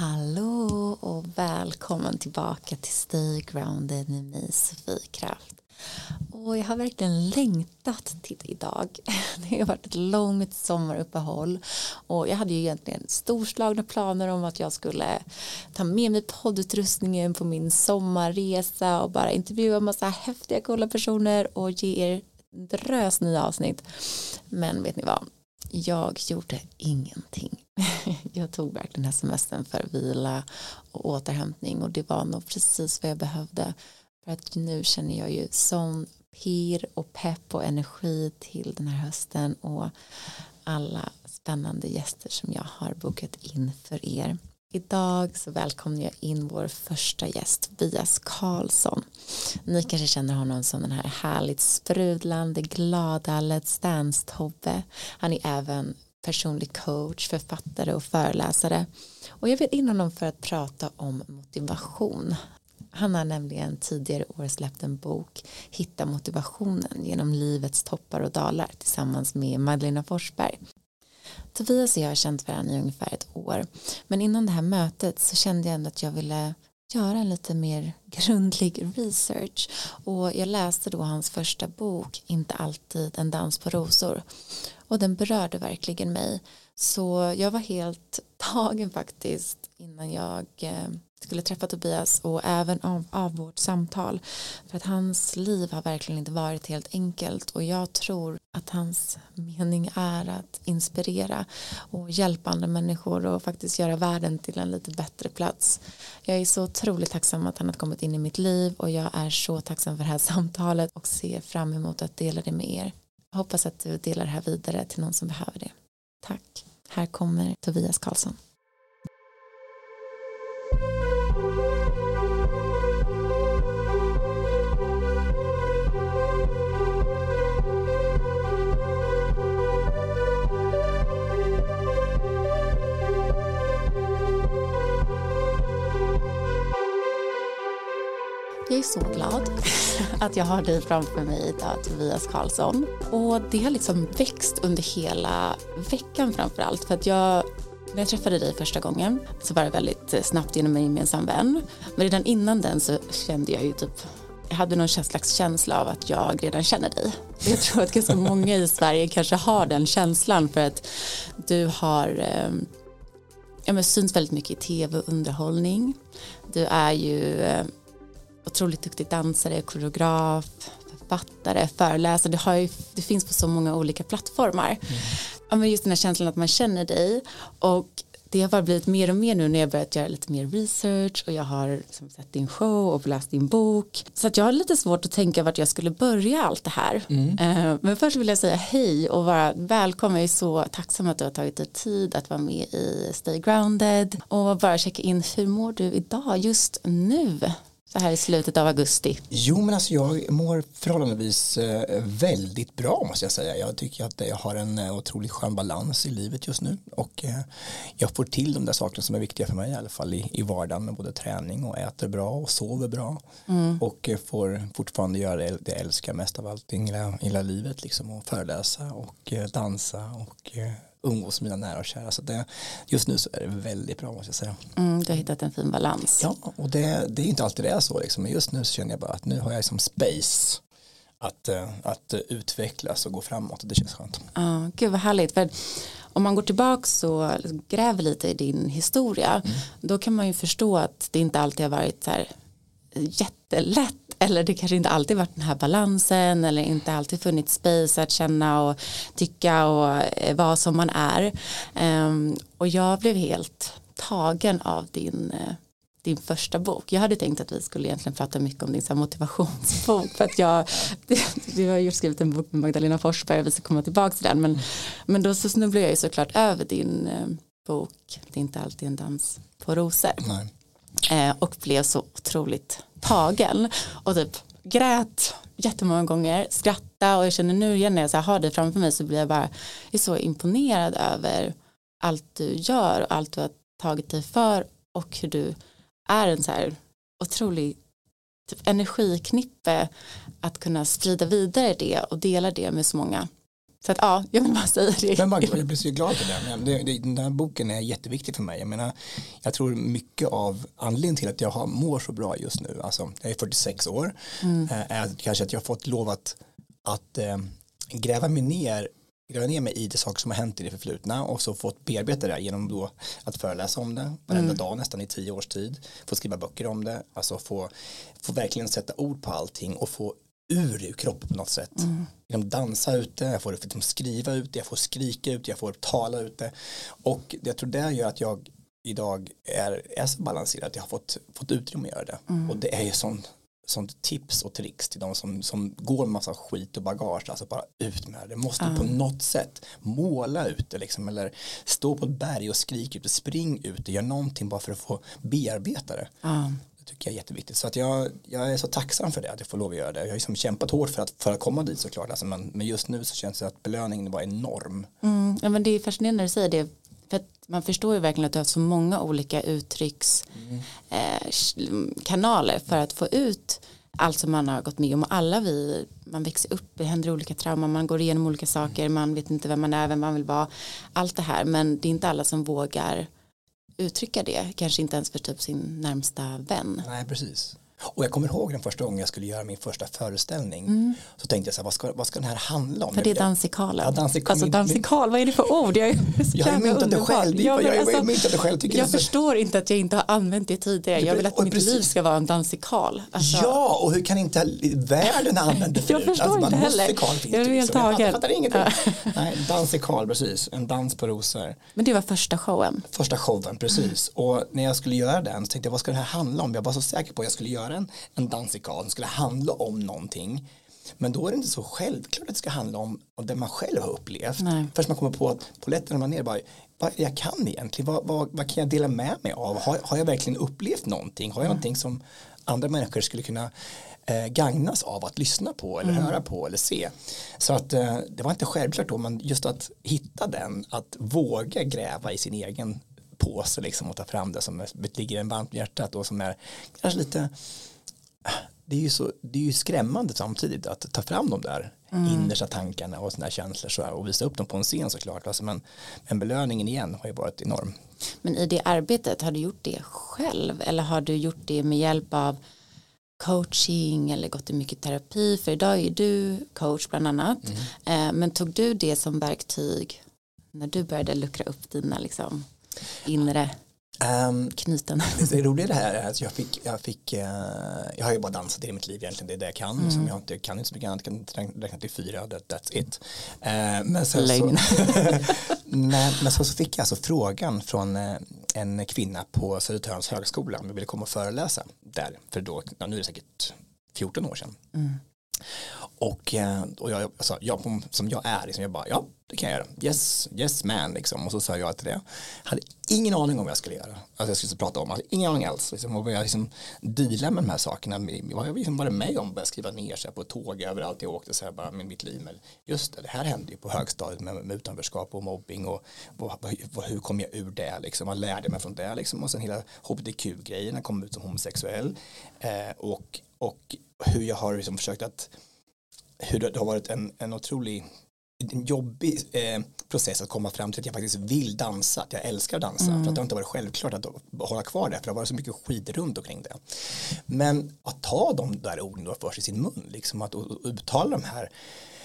Hallå och välkommen tillbaka till Stay Grounded med mig Sofie Kraft. Och jag har verkligen längtat till idag. Det har varit ett långt sommaruppehåll och jag hade ju egentligen storslagna planer om att jag skulle ta med mig poddutrustningen på min sommarresa och bara intervjua massa häftiga coola personer och ge er en drös nya avsnitt. Men vet ni vad? Jag gjorde ingenting. Jag tog verkligen den här semestern för vila och återhämtning och det var nog precis vad jag behövde. För att nu känner jag ju sån pir och pepp och energi till den här hösten och alla spännande gäster som jag har bokat in för er. Idag så välkomnar jag in vår första gäst, Tobias Karlsson. Ni kanske känner honom som den här härligt sprudlande, glada Let's Dance-Tobbe. Han är även personlig coach, författare och föreläsare. Och jag vill in honom för att prata om motivation. Han har nämligen tidigare år släppt en bok Hitta motivationen genom livets toppar och dalar tillsammans med Magdalena Forsberg. Tobias och jag har känt varandra i ungefär ett år. Men innan det här mötet så kände jag ändå att jag ville göra en lite mer grundlig research. Och jag läste då hans första bok Inte alltid en dans på rosor. Och den berörde verkligen mig. Så jag var helt tagen faktiskt innan jag eh, skulle träffa Tobias och även av, av vårt samtal för att hans liv har verkligen inte varit helt enkelt och jag tror att hans mening är att inspirera och hjälpa andra människor och faktiskt göra världen till en lite bättre plats. Jag är så otroligt tacksam att han har kommit in i mitt liv och jag är så tacksam för det här samtalet och ser fram emot att dela det med er. Jag hoppas att du delar det här vidare till någon som behöver det. Tack. Här kommer Tobias Karlsson. Är så glad att jag har dig framför mig idag, Tobias Karlsson. Och det har liksom växt under hela veckan framför allt. För att jag, när jag träffade dig första gången så var det väldigt eh, snabbt genom en gemensam vän. Men redan innan den så kände jag ju typ jag hade någon slags känsla av att jag redan känner dig. Jag tror att ganska många i Sverige kanske har den känslan för att du har eh, ja, men syns väldigt mycket i tv och underhållning. Du är ju eh, otroligt duktig dansare, koreograf, författare, föreläsare. Det, har ju, det finns på så många olika plattformar. Mm. Men just den här känslan att man känner dig och det har bara blivit mer och mer nu när jag börjat göra lite mer research och jag har liksom sett din show och läst din bok. Så att jag har lite svårt att tänka vart jag skulle börja allt det här. Mm. Uh, men först vill jag säga hej och vara välkommen. Jag är så tacksam att du har tagit dig tid att vara med i Stay Grounded och bara checka in hur mår du idag just nu? Så här i slutet av augusti? Jo men alltså jag mår förhållandevis eh, väldigt bra måste jag säga. Jag tycker att jag har en eh, otroligt skön balans i livet just nu och eh, jag får till de där sakerna som är viktiga för mig i alla fall i, i vardagen med både träning och äter bra och sover bra mm. och får fortfarande göra det, jag älskar mest av allt i hela livet liksom och föreläsa och dansa och umgås med mina nära och kära. Så det, just nu så är det väldigt bra måste jag säga. Mm, du har hittat en fin balans. Ja, och det, det är inte alltid det är så. Liksom. Men just nu så känner jag bara att nu har jag som space att, eh, att utvecklas och gå framåt. Det känns skönt. Ja, gud vad härligt. För om man går tillbaka och gräver lite i din historia mm. då kan man ju förstå att det inte alltid har varit så här jättelätt eller det kanske inte alltid varit den här balansen eller inte alltid funnits space att känna och tycka och eh, vara som man är ehm, och jag blev helt tagen av din eh, din första bok. Jag hade tänkt att vi skulle egentligen prata mycket om din så motivationsbok för att jag, du har ju skrivit en bok med Magdalena Forsberg och vi ska komma tillbaka till den men, men då så snubblade jag ju såklart över din eh, bok Det är inte alltid en dans på rosor. Nej. Eh, och blev så otroligt tagen och typ grät jättemånga gånger, skrattade och jag känner nu igen när jag så har dig framför mig så blir jag bara jag är så imponerad över allt du gör och allt du har tagit dig för och hur du är en så här otrolig typ energiknippe att kunna sprida vidare det och dela det med så många. Så att ja, jag vill bara säga det. Men man, jag blir så glad för det. Den här boken är jätteviktig för mig. Jag menar, jag tror mycket av anledningen till att jag har, mår så bra just nu, alltså jag är 46 år, mm. är kanske att jag har fått lov att, att äh, gräva mig ner gräva ner mig i det saker som har hänt i det förflutna och så fått bearbeta det genom då att föreläsa om det varenda mm. dag nästan i tio års tid få skriva böcker om det alltså få, få verkligen sätta ord på allting och få ur ur kroppen på något sätt. Mm. Genom dansa ute, jag får liksom skriva ut det, jag får skrika ut jag får tala ut det. Och jag tror det gör att jag idag är, är så balanserad att jag har fått, fått utrymme att göra det. Mm. Och det är ju sån, sånt tips och tricks till de som, som går med massa skit och bagage, alltså bara ut med det. Det måste mm. på något sätt måla ut det liksom, eller stå på ett berg och skrika ut det, spring ut det, gör någonting bara för att få bearbeta det. Mm tycker jag är jätteviktigt. Så att jag, jag är så tacksam för det, att jag får lov att göra det. Jag har liksom kämpat hårt för att, för att komma dit såklart. Alltså, men, men just nu så känns det att belöningen var enorm. Mm, ja, men det är fascinerande när du säger det. För man förstår ju verkligen att du har så många olika uttryckskanaler mm. eh, för att få ut allt som man har gått med om alla vi, man växer upp, det händer olika trauman, man går igenom olika saker, man vet inte vem man är, vem man vill vara, allt det här, men det är inte alla som vågar uttrycka det, kanske inte ens för typ sin närmsta vän. Nej, precis. Och jag kommer ihåg den första gången jag skulle göra min första föreställning. Mm. Så tänkte jag så här, vad ska, vad ska den här handla om? För det är dansikalen. Ja, dansikal. Alltså dansikal, vad är det för ord? Jag, är jag har myntat det själv. Jag, jag, alltså, jag, det själv. Tycker jag förstår inte att jag inte har använt det tidigare. Jag vill att mitt precis. liv ska vara en dansikal. Alltså. Ja, och hur kan inte världen använda det förut? Jag förstår alltså, inte heller. Jag är helt tagen. Jag fattar ingenting. Nej, dansikal, precis. En dans på rosor. Men det var första showen. Första showen, precis. Och när jag skulle göra den så tänkte jag, vad ska det här handla om? Jag var så säker på att jag skulle göra en, en dans dansikalen skulle handla om någonting. Men då är det inte så självklart att det ska handla om, om det man själv har upplevt. Nej. Först man kommer på att när man är bara, vad jag kan egentligen, vad, vad, vad, kan jag dela med mig av? Har, har jag verkligen upplevt någonting? Har jag mm. någonting som andra människor skulle kunna eh, gagnas av att lyssna på eller mm. höra på eller se. Så att eh, det var inte självklart då, men just att hitta den, att våga gräva i sin egen påse liksom och ta fram det som ligger en varmt hjärtat och som är kanske lite det är ju, så, det är ju skrämmande samtidigt att ta fram de där mm. innersta tankarna och sådana känslor så här, och visa upp dem på en scen såklart. Alltså, men, men belöningen igen har ju varit enorm. Men i det arbetet, har du gjort det själv eller har du gjort det med hjälp av coaching eller gått i mycket terapi? För idag är du coach bland annat. Mm. Eh, men tog du det som verktyg när du började luckra upp dina liksom, inre Um, Knyten. Det roliga det här är att jag fick, jag fick, uh, jag har ju bara dansat i mitt liv egentligen, det är det jag kan. Mm. Som jag inte, kan inte så mycket annat, kan räkna till fyra, that, that's it. Uh, men sen Lögn. Så, men, men så, så fick jag alltså frågan från uh, en kvinna på Södertörns högskola om jag ville komma och föreläsa där, för då, ja, nu är det säkert 14 år sedan. Mm. Och, eh, och jag, alltså, jag, som jag är, liksom, jag bara, ja, det kan jag göra. Yes, yes man, liksom. Och så sa jag till det. Jag hade ingen aning om vad jag skulle göra. Alltså jag skulle prata om, alltså, ingen aning alls. Liksom, och jag liksom deala med de här sakerna. Vad jag liksom varit med om, började skriva ner sig på tåg överallt jag åkte så här bara med mitt liv. Men just det, det här hände ju på högstadiet med, med utanförskap och mobbing och och, och hur kom jag ur det liksom. Vad lärde jag mig från det liksom. Och sen hela hbtq-grejen, jag kom ut som homosexuell. Eh, och, och hur jag har liksom försökt att hur det har varit en, en otrolig en jobbig eh, process att komma fram till att jag faktiskt vill dansa, att jag älskar att dansa. Mm. För att det har inte varit självklart att hålla kvar det, för det har varit så mycket skit runt omkring det. Men att ta de där orden då först i sin mun, liksom att uttala de här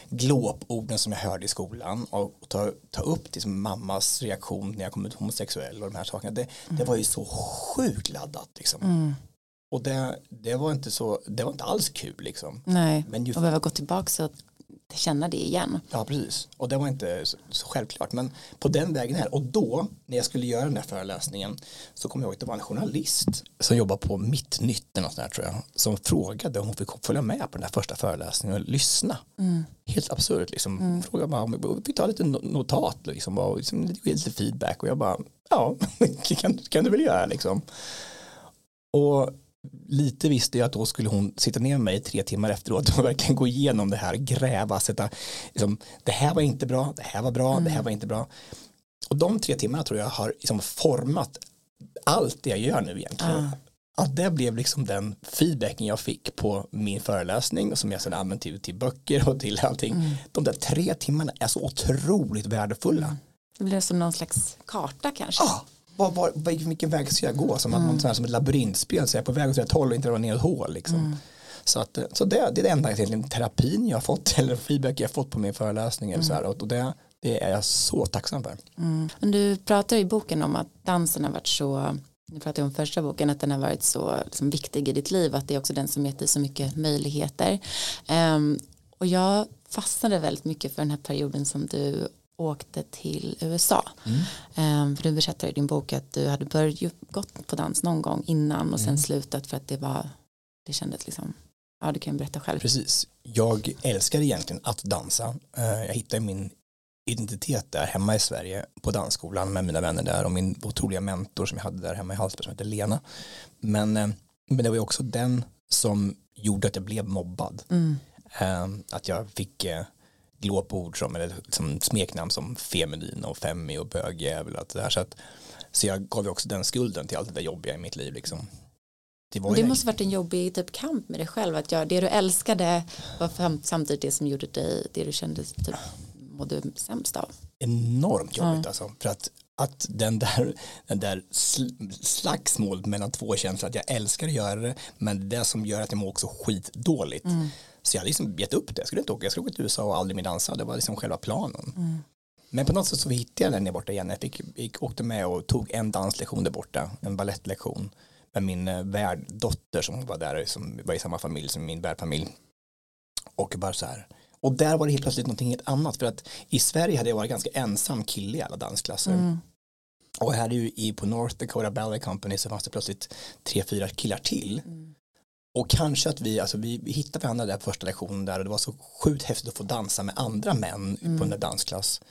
glåporden som jag hörde i skolan och ta, ta upp det som mammas reaktion när jag kom ut homosexuell och de här sakerna, det, mm. det var ju så sjukt laddat liksom. Mm. Och det, det, var inte så, det var inte alls kul liksom. Nej, Men ju, och behöva gå tillbaka och känna det igen. Ja, precis. Och det var inte så, så, självklart. Men på den vägen här. Och då, när jag skulle göra den här föreläsningen, så kom jag ihåg att det var en journalist som jobbar på Mitt Nytt, något där, tror jag, som frågade om hon fick följa med på den här första föreläsningen och lyssna. Mm. Helt absurt, liksom. Mm. Frågade bara om vi fick ta lite notat, liksom, och liksom, lite feedback. Och jag bara, ja, kan, kan du väl göra, liksom. Och lite visste jag att då skulle hon sitta ner med mig tre timmar efteråt och verkligen gå igenom det här, gräva, sätta, liksom, det här var inte bra, det här var bra, mm. det här mm. var inte bra. Och de tre timmarna tror jag har liksom format allt det jag gör nu egentligen. Ah. att det blev liksom den feedbacken jag fick på min föreläsning och som jag sedan använt till, till böcker och till allting. Mm. De där tre timmarna är så otroligt värdefulla. Mm. Det blev som någon slags karta kanske. Ja, var, var, vilken väg ska jag gå? Som, mm. att man, som ett labyrintspel, så jag är på väg åt rätt håll och inte dra ner ett hål. Liksom. Mm. Så, att, så det, det är det enda egentligen terapin jag har fått eller feedback jag har fått på min föreläsning. Mm. Så här, och det, det är jag så tacksam för. Mm. Men du pratar i boken om att dansen har varit så nu pratar jag om första boken, att den har varit så liksom, viktig i ditt liv, att det är också den som gett dig så mycket möjligheter. Um, och jag fastnade väldigt mycket för den här perioden som du åkte till USA. Mm. Um, för du berättade i din bok att du hade börjat gått på dans någon gång innan och mm. sen slutat för att det var, det kändes liksom, ja du kan berätta själv. Precis, jag älskar egentligen att dansa. Uh, jag hittade min identitet där hemma i Sverige på dansskolan med mina vänner där och min otroliga mentor som jag hade där hemma i Hallsberg som heter Lena. Men, eh, men det var ju också den som gjorde att jag blev mobbad. Mm. Ehm, att jag fick glåpord som, eller liksom smeknamn som feminin och femmi och bögjävel och det Så, att, så jag gav ju också den skulden till allt det där jobbiga i mitt liv liksom. Det, det måste varit en jobbig typ kamp med dig själv att göra det du älskade var samtidigt det som gjorde dig det du kände typ mådde sämst av? Enormt jobbigt ja. alltså. För att, att den där, den där slagsmålet mellan två känslor, att jag älskar att göra det, men det som gör att jag mår också skitdåligt. Mm. Så jag hade liksom gett upp det, jag skulle inte åka, jag skulle åka till USA och aldrig mer dansa, det var liksom själva planen. Mm. Men på något sätt så hittade jag den där borta igen, jag fick, fick, åkte med och tog en danslektion där borta, en ballettlektion med min eh, värddotter som var där, som var i samma familj som min värdfamilj. Och bara så här, och där var det helt plötsligt någonting helt annat för att i Sverige hade jag varit ganska ensam kille i alla dansklasser. Mm. Och här är ju i, på North Dakota Ballet Company så fanns det plötsligt tre, fyra killar till. Mm. Och kanske att vi, alltså vi, vi hittade varandra där på första lektionen där och det var så sjukt häftigt att få dansa med andra män mm. på en dansklass.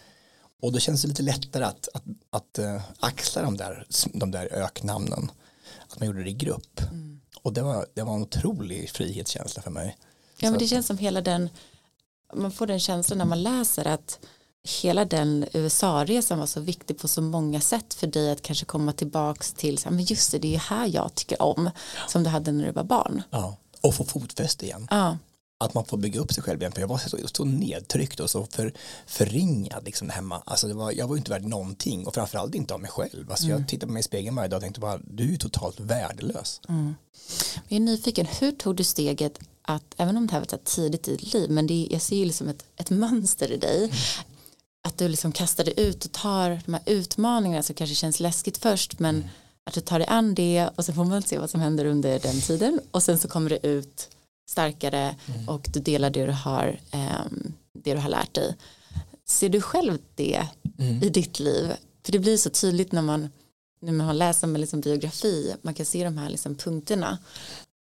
Och då känns det lite lättare att, att, att uh, axla de där, de där öknamnen. Att man gjorde det i grupp. Mm. Och det var, det var en otrolig frihetskänsla för mig. Ja men det känns som hela den man får den känslan när man läser att hela den USA-resan var så viktig på så många sätt för dig att kanske komma tillbaks till, men just det, det är här jag tycker om, som du hade när du var barn. Ja, och få fotfäste igen. Ja. Att man får bygga upp sig själv igen, för jag var så, så nedtryckt och så för, förringad liksom hemma. Alltså det var, jag var ju inte värd någonting och framförallt inte av mig själv. Alltså mm. Jag tittade på mig i spegeln varje dag och tänkte bara, du är ju totalt värdelös. Mm. Jag är nyfiken, hur tog du steget att även om det här var så tidigt i ditt liv men det, jag ser ju liksom ett, ett mönster i dig mm. Att du liksom kastar dig ut och tar de här utmaningarna som kanske känns läskigt först men mm. att du tar dig an det och sen får man se vad som händer under den tiden och sen så kommer det ut starkare mm. och du delar det du har um, det du har lärt dig ser du själv det mm. i ditt liv för det blir så tydligt när man när man har läst om liksom biografi man kan se de här liksom punkterna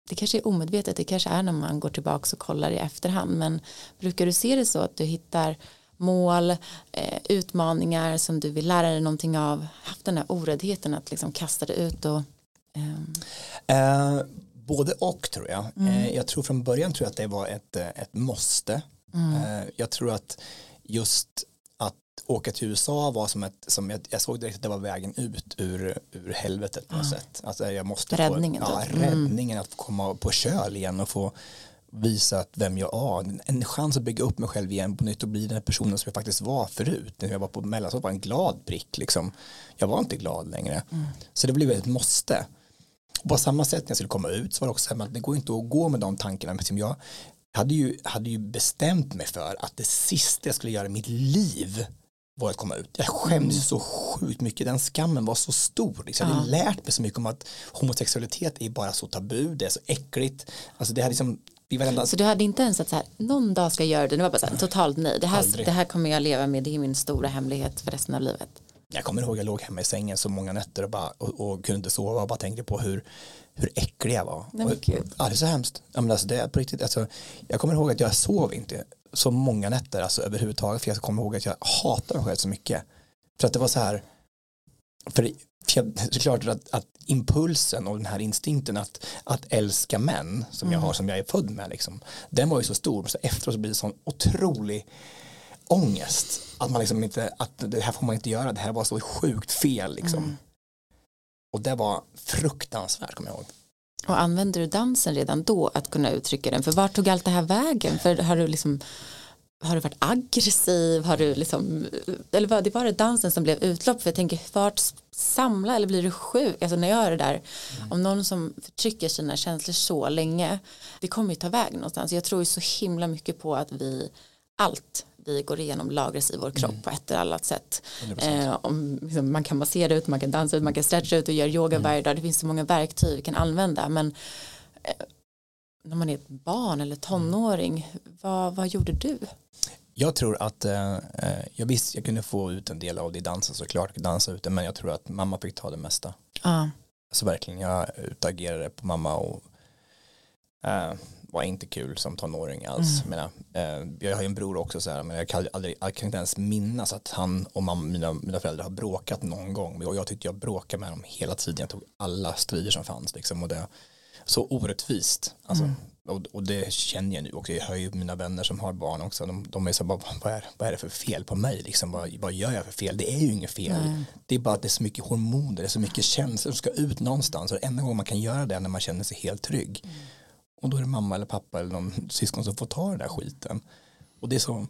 det kanske är omedvetet, det kanske är när man går tillbaka och kollar i efterhand men brukar du se det så att du hittar mål, eh, utmaningar som du vill lära dig någonting av, haft den här oräddheten att liksom kasta det ut och ehm. eh, både och tror jag. Mm. Eh, jag tror från början tror jag att det var ett, ett måste. Mm. Jag tror att just åka till USA var som ett, som jag, jag såg direkt att det var vägen ut ur, ur helvetet på något mm. sätt. Alltså jag måste räddningen. Få, ja, mm. räddningen att få komma på köl igen och få visa att vem jag är. En chans att bygga upp mig själv igen på nytt och bli den personen som jag faktiskt var förut. När jag var på mellanstadiet var en glad prick liksom. Jag var inte glad längre. Mm. Så det blev ett måste. Och på samma sätt när jag skulle komma ut så var det också att det går inte att gå med de tankarna. Men jag hade ju, hade ju bestämt mig för att det sista jag skulle göra i mitt liv var att komma ut. Jag skämdes mm. så sjukt mycket, den skammen var så stor. Liksom. Jag hade lärt mig så mycket om att homosexualitet är bara så tabu, det är så äckligt. Alltså det här liksom, varenda... Så du hade inte ens att så här, någon dag ska jag göra det, det var bara så här, totalt nej, det här, det här kommer jag leva med, det är min stora hemlighet för resten av livet. Jag kommer ihåg jag låg hemma i sängen så många nätter och, bara, och, och kunde inte sova och bara tänkte på hur, hur äcklig jag var. Nej, och, ja, det är så hemskt. Ja, men alltså, det är på riktigt, alltså, jag kommer ihåg att jag sov inte så många nätter alltså överhuvudtaget för jag kommer ihåg att jag hatar mig själv så mycket. För att det var så här för, för såklart att, att impulsen och den här instinkten att, att älska män som mm. jag har som jag är född med liksom, den var ju så stor så efteråt så blir det sån otrolig ångest att man liksom inte att det här får man inte göra det här var så sjukt fel liksom mm. och det var fruktansvärt kommer jag ihåg Och använder du dansen redan då att kunna uttrycka den? För vart tog allt det här vägen? För har du liksom har du varit aggressiv? Har du liksom, eller var det bara dansen som blev utlopp? För jag tänker, vart samla eller blir du sjuk? Alltså när jag gör det där, mm. om någon som förtrycker sina känslor så länge, det kommer ju ta väg någonstans. Jag tror ju så himla mycket på att vi, allt vi går igenom lagras i vår kropp mm. på ett eller annat sätt. Eh, om, liksom, man kan massera ut, man kan dansa ut, man kan stretcha ut och göra yoga mm. varje dag. Det finns så många verktyg vi kan använda. Men eh, när man är ett barn eller tonåring, mm. vad, vad gjorde du? Jag tror att, eh, eh, jag visste jag kunde få ut en del av det i dansen såklart, dansa ute, men jag tror att mamma fick ta det mesta. Ah. Alltså verkligen, jag utagerade på mamma och eh, var inte kul som tonåring alls. Mm. Menar, eh, jag har ju en bror också så här, men jag kan, aldrig, jag kan inte ens minnas att han och mamma, mina, mina föräldrar har bråkat någon gång. Och jag tyckte jag bråkade med dem hela tiden. Jag tog alla strider som fanns liksom, och det så orättvist. Alltså, mm. och, och, det känner jag nu också. Jag hör ju mina vänner som har barn också. De, de är så bara, vad är, vad är det för fel på mig? Liksom, vad, vad gör jag för fel? Det är ju inget fel. Mm. Det är bara att det är så mycket hormoner, det är så mycket känslor som ska ut någonstans. Och det enda gången man kan göra det är när man känner sig helt trygg. Mm. Och då är det mamma eller pappa eller någon syskon som får ta den där skiten. Och det är så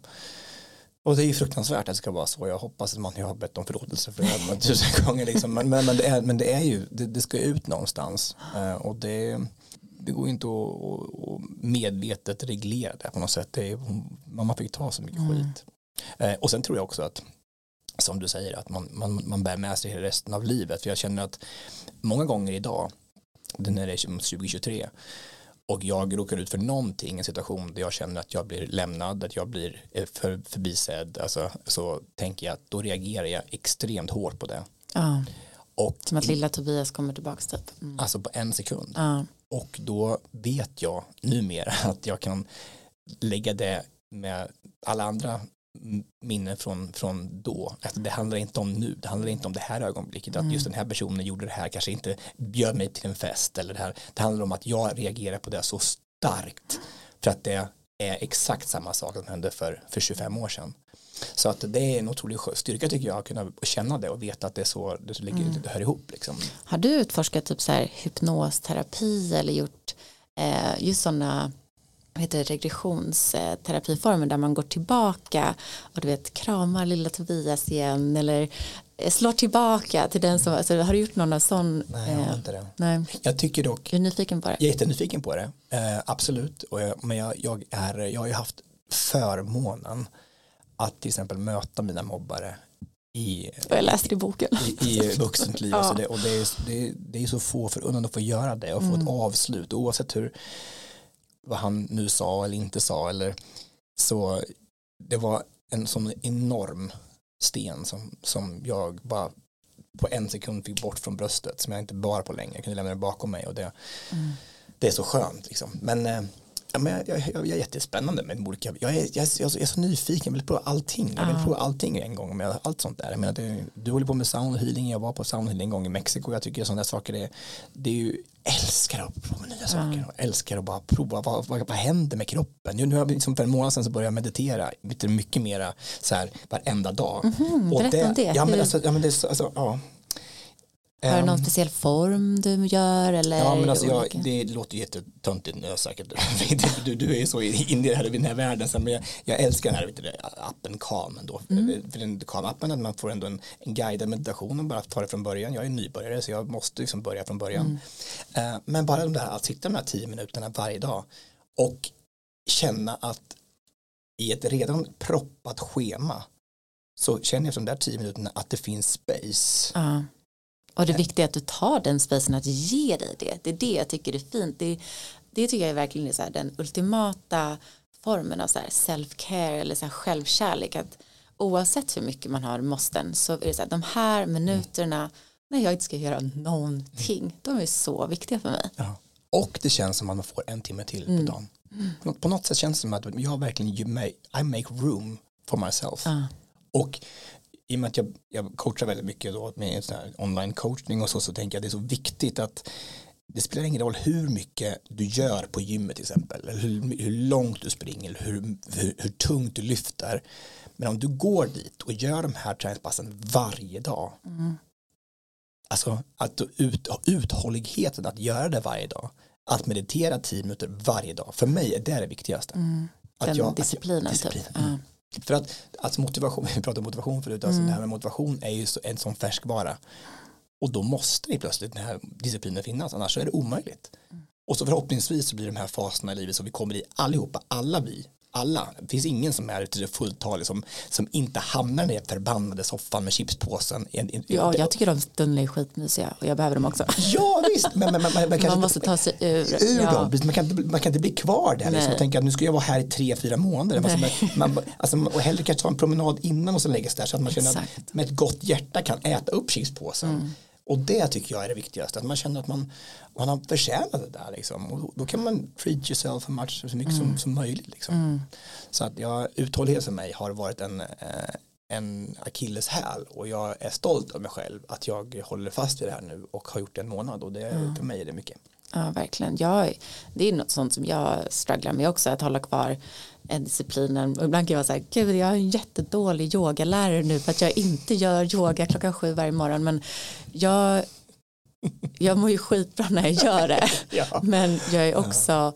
och det är ju fruktansvärt att det ska vara så. Jag hoppas att man har bett om förlåtelse för det tusen gånger. Liksom. Men, men, men, det är, men det är ju, det, det ska ut någonstans. Uh, och det, det går inte att, medvetet reglera det på något sätt. Det är, man fick ta så mycket mm. skit. Uh, och sen tror jag också att som du säger att man, man, man bär med sig resten av livet. För jag känner att många gånger idag, den är 2023, och jag råkar ut för någonting, en situation där jag känner att jag blir lämnad, att jag blir eh, för, förbisedd, alltså, så tänker jag att då reagerar jag extremt hårt på det. Ja. Och, Som att lilla Tobias kommer tillbaka typ. Mm. Alltså på en sekund. Ja. Och då vet jag numera att jag kan lägga det med alla andra minnen från, från då. Alltså det handlar inte om nu, det handlar inte om det här ögonblicket, mm. att just den här personen gjorde det här, kanske inte bjöd mig till en fest eller det här. Det handlar om att jag reagerar på det så starkt för att det är exakt samma sak som hände för, för 25 år sedan. Så att det är en otrolig styrka tycker jag att kunna känna det och veta att det är så det, ligger, mm. det hör ihop. Liksom. Har du utforskat typ så här hypnosterapi eller gjort eh, just sådana heter regressionsterapiformer där man går tillbaka och du vet kramar lilla Tobias igen eller eh, slår tillbaka till den som, alltså, har du gjort någon av sån? Nej, jag har eh, inte det. Nej. Jag tycker dock. Du är nyfiken på det? Jag är jättenyfiken på det, eh, absolut. Och jag, men jag, jag, är, jag har ju haft förmånen att till exempel möta mina mobbare i, jag läste i boken. i, i vuxent liv. ja. alltså det, och det är, det, är, det är så få förunnat att få göra det och få mm. ett avslut oavsett hur vad han nu sa eller inte sa eller så det var en sån enorm sten som, som jag bara på en sekund fick bort från bröstet som jag inte bar på länge, jag kunde lämna det bakom mig och det, mm. det är så skönt liksom. men eh, Ja, men jag, jag, jag, är jättespännande med olika, jag är, jag, jag, är så nyfiken, jag vill prova allting, jag vill prova allting en gång med allt sånt där. Jag menar, det, du håller på med sound healing, jag var på sound healing en gång i Mexiko, jag tycker sådana saker är, det är ju, älskar att prova nya saker, mm. älskar att bara prova, vad, vad, vad händer med kroppen? Nu, nu har jag, liksom för en månad sedan så började jag meditera, mycket mera så här varenda dag. Mm -hmm, berätta det, om det. Ja men, alltså, ja, men det, alltså, ja, har du någon speciell form du gör? Eller ja, men alltså jag, det låter jättetöntigt nu säkert. Du, du är så inne i den här världen. Men jag, jag älskar den här appen Calm. Ändå. Mm. För den Calm-appen, att man får ändå en, en guidad meditation och bara tar det från början. Jag är nybörjare så jag måste liksom börja från början. Mm. Uh, men bara de där, att sitta de här tio minuterna varje dag och känna att i ett redan proppat schema så känner jag som de där tio minuterna att det finns space. Uh. Och det viktiga är att du tar den spacen att ge dig det. Det är det jag tycker är fint. Det, det tycker jag är verkligen så här, den ultimata formen av self-care eller så här självkärlek. Att oavsett hur mycket man har måsten så är det så här, de här minuterna när jag inte ska göra någonting, de är så viktiga för mig. Ja. Och det känns som att man får en timme till mm. på dagen. Mm. På något sätt känns det som att jag verkligen, I make room for myself. Ja. Och i och med att jag, jag coachar väldigt mycket då med online coachning och så, så tänker jag att det är så viktigt att det spelar ingen roll hur mycket du gör på gymmet till exempel, eller hur, hur långt du springer, eller hur, hur, hur, tungt du lyfter. Men om du går dit och gör de här träningspassen varje dag, mm. alltså att ut, uthålligheten att göra det varje dag. Att meditera tio minuter varje dag. För mig är det det viktigaste. Mm. Den att jag, disciplinen, att jag, disciplin. typ. Ja. För att alltså motivation, vi pratade om motivation förut, alltså Mm. det här med motivation är ju så, en sån färskvara. Och då måste det plötsligt den här disciplinen finnas, annars så är det omöjligt. Mm. Och så förhoppningsvis så blir de här faserna i livet som vi kommer i allihopa, alla vi, alla. Det finns ingen som är fulltalig som, som inte hamnar i den förbannade soffan med chipspåsen. En- en- ja, jag tycker de stunderna är skitmysiga och jag behöver dem också. Ja visst, men, men, men, men, man, Man måste ta sig ur. ur ja. dem. Man kan, inte, man kan inte bli kvar där liksom, och tänka att nu ska jag vara här i tre, fyra månader. Alltså, man, man, alltså, och hellre kanske ta en promenad innan och så lägga sig där så att man känner att. Mm. med ett gott hjärta kan äta upp chipspåsen. Och det tycker jag är det viktigaste, att man känner att man, man har förtjänat det där. Liksom. Och då, då kan man treat yourself så, much, så mycket Mm. som, som möjligt. Liksom. Så att jag, uthållighet för mig har varit en, eh, en akilleshäl och jag är stolt av mig själv att jag håller fast vid det här nu och har gjort det en månad och det, för mig är det mycket. Ja, verkligen. Jag, det är något sånt som jag strugglar med också, att hålla kvar en disciplinen. Och ibland kan jag vara så här, gud jag är en jättedålig yogalärare nu för att jag inte gör yoga klockan sju varje morgon. Men jag, jag mår ju skitbra när jag gör det. Ja. Men jag är också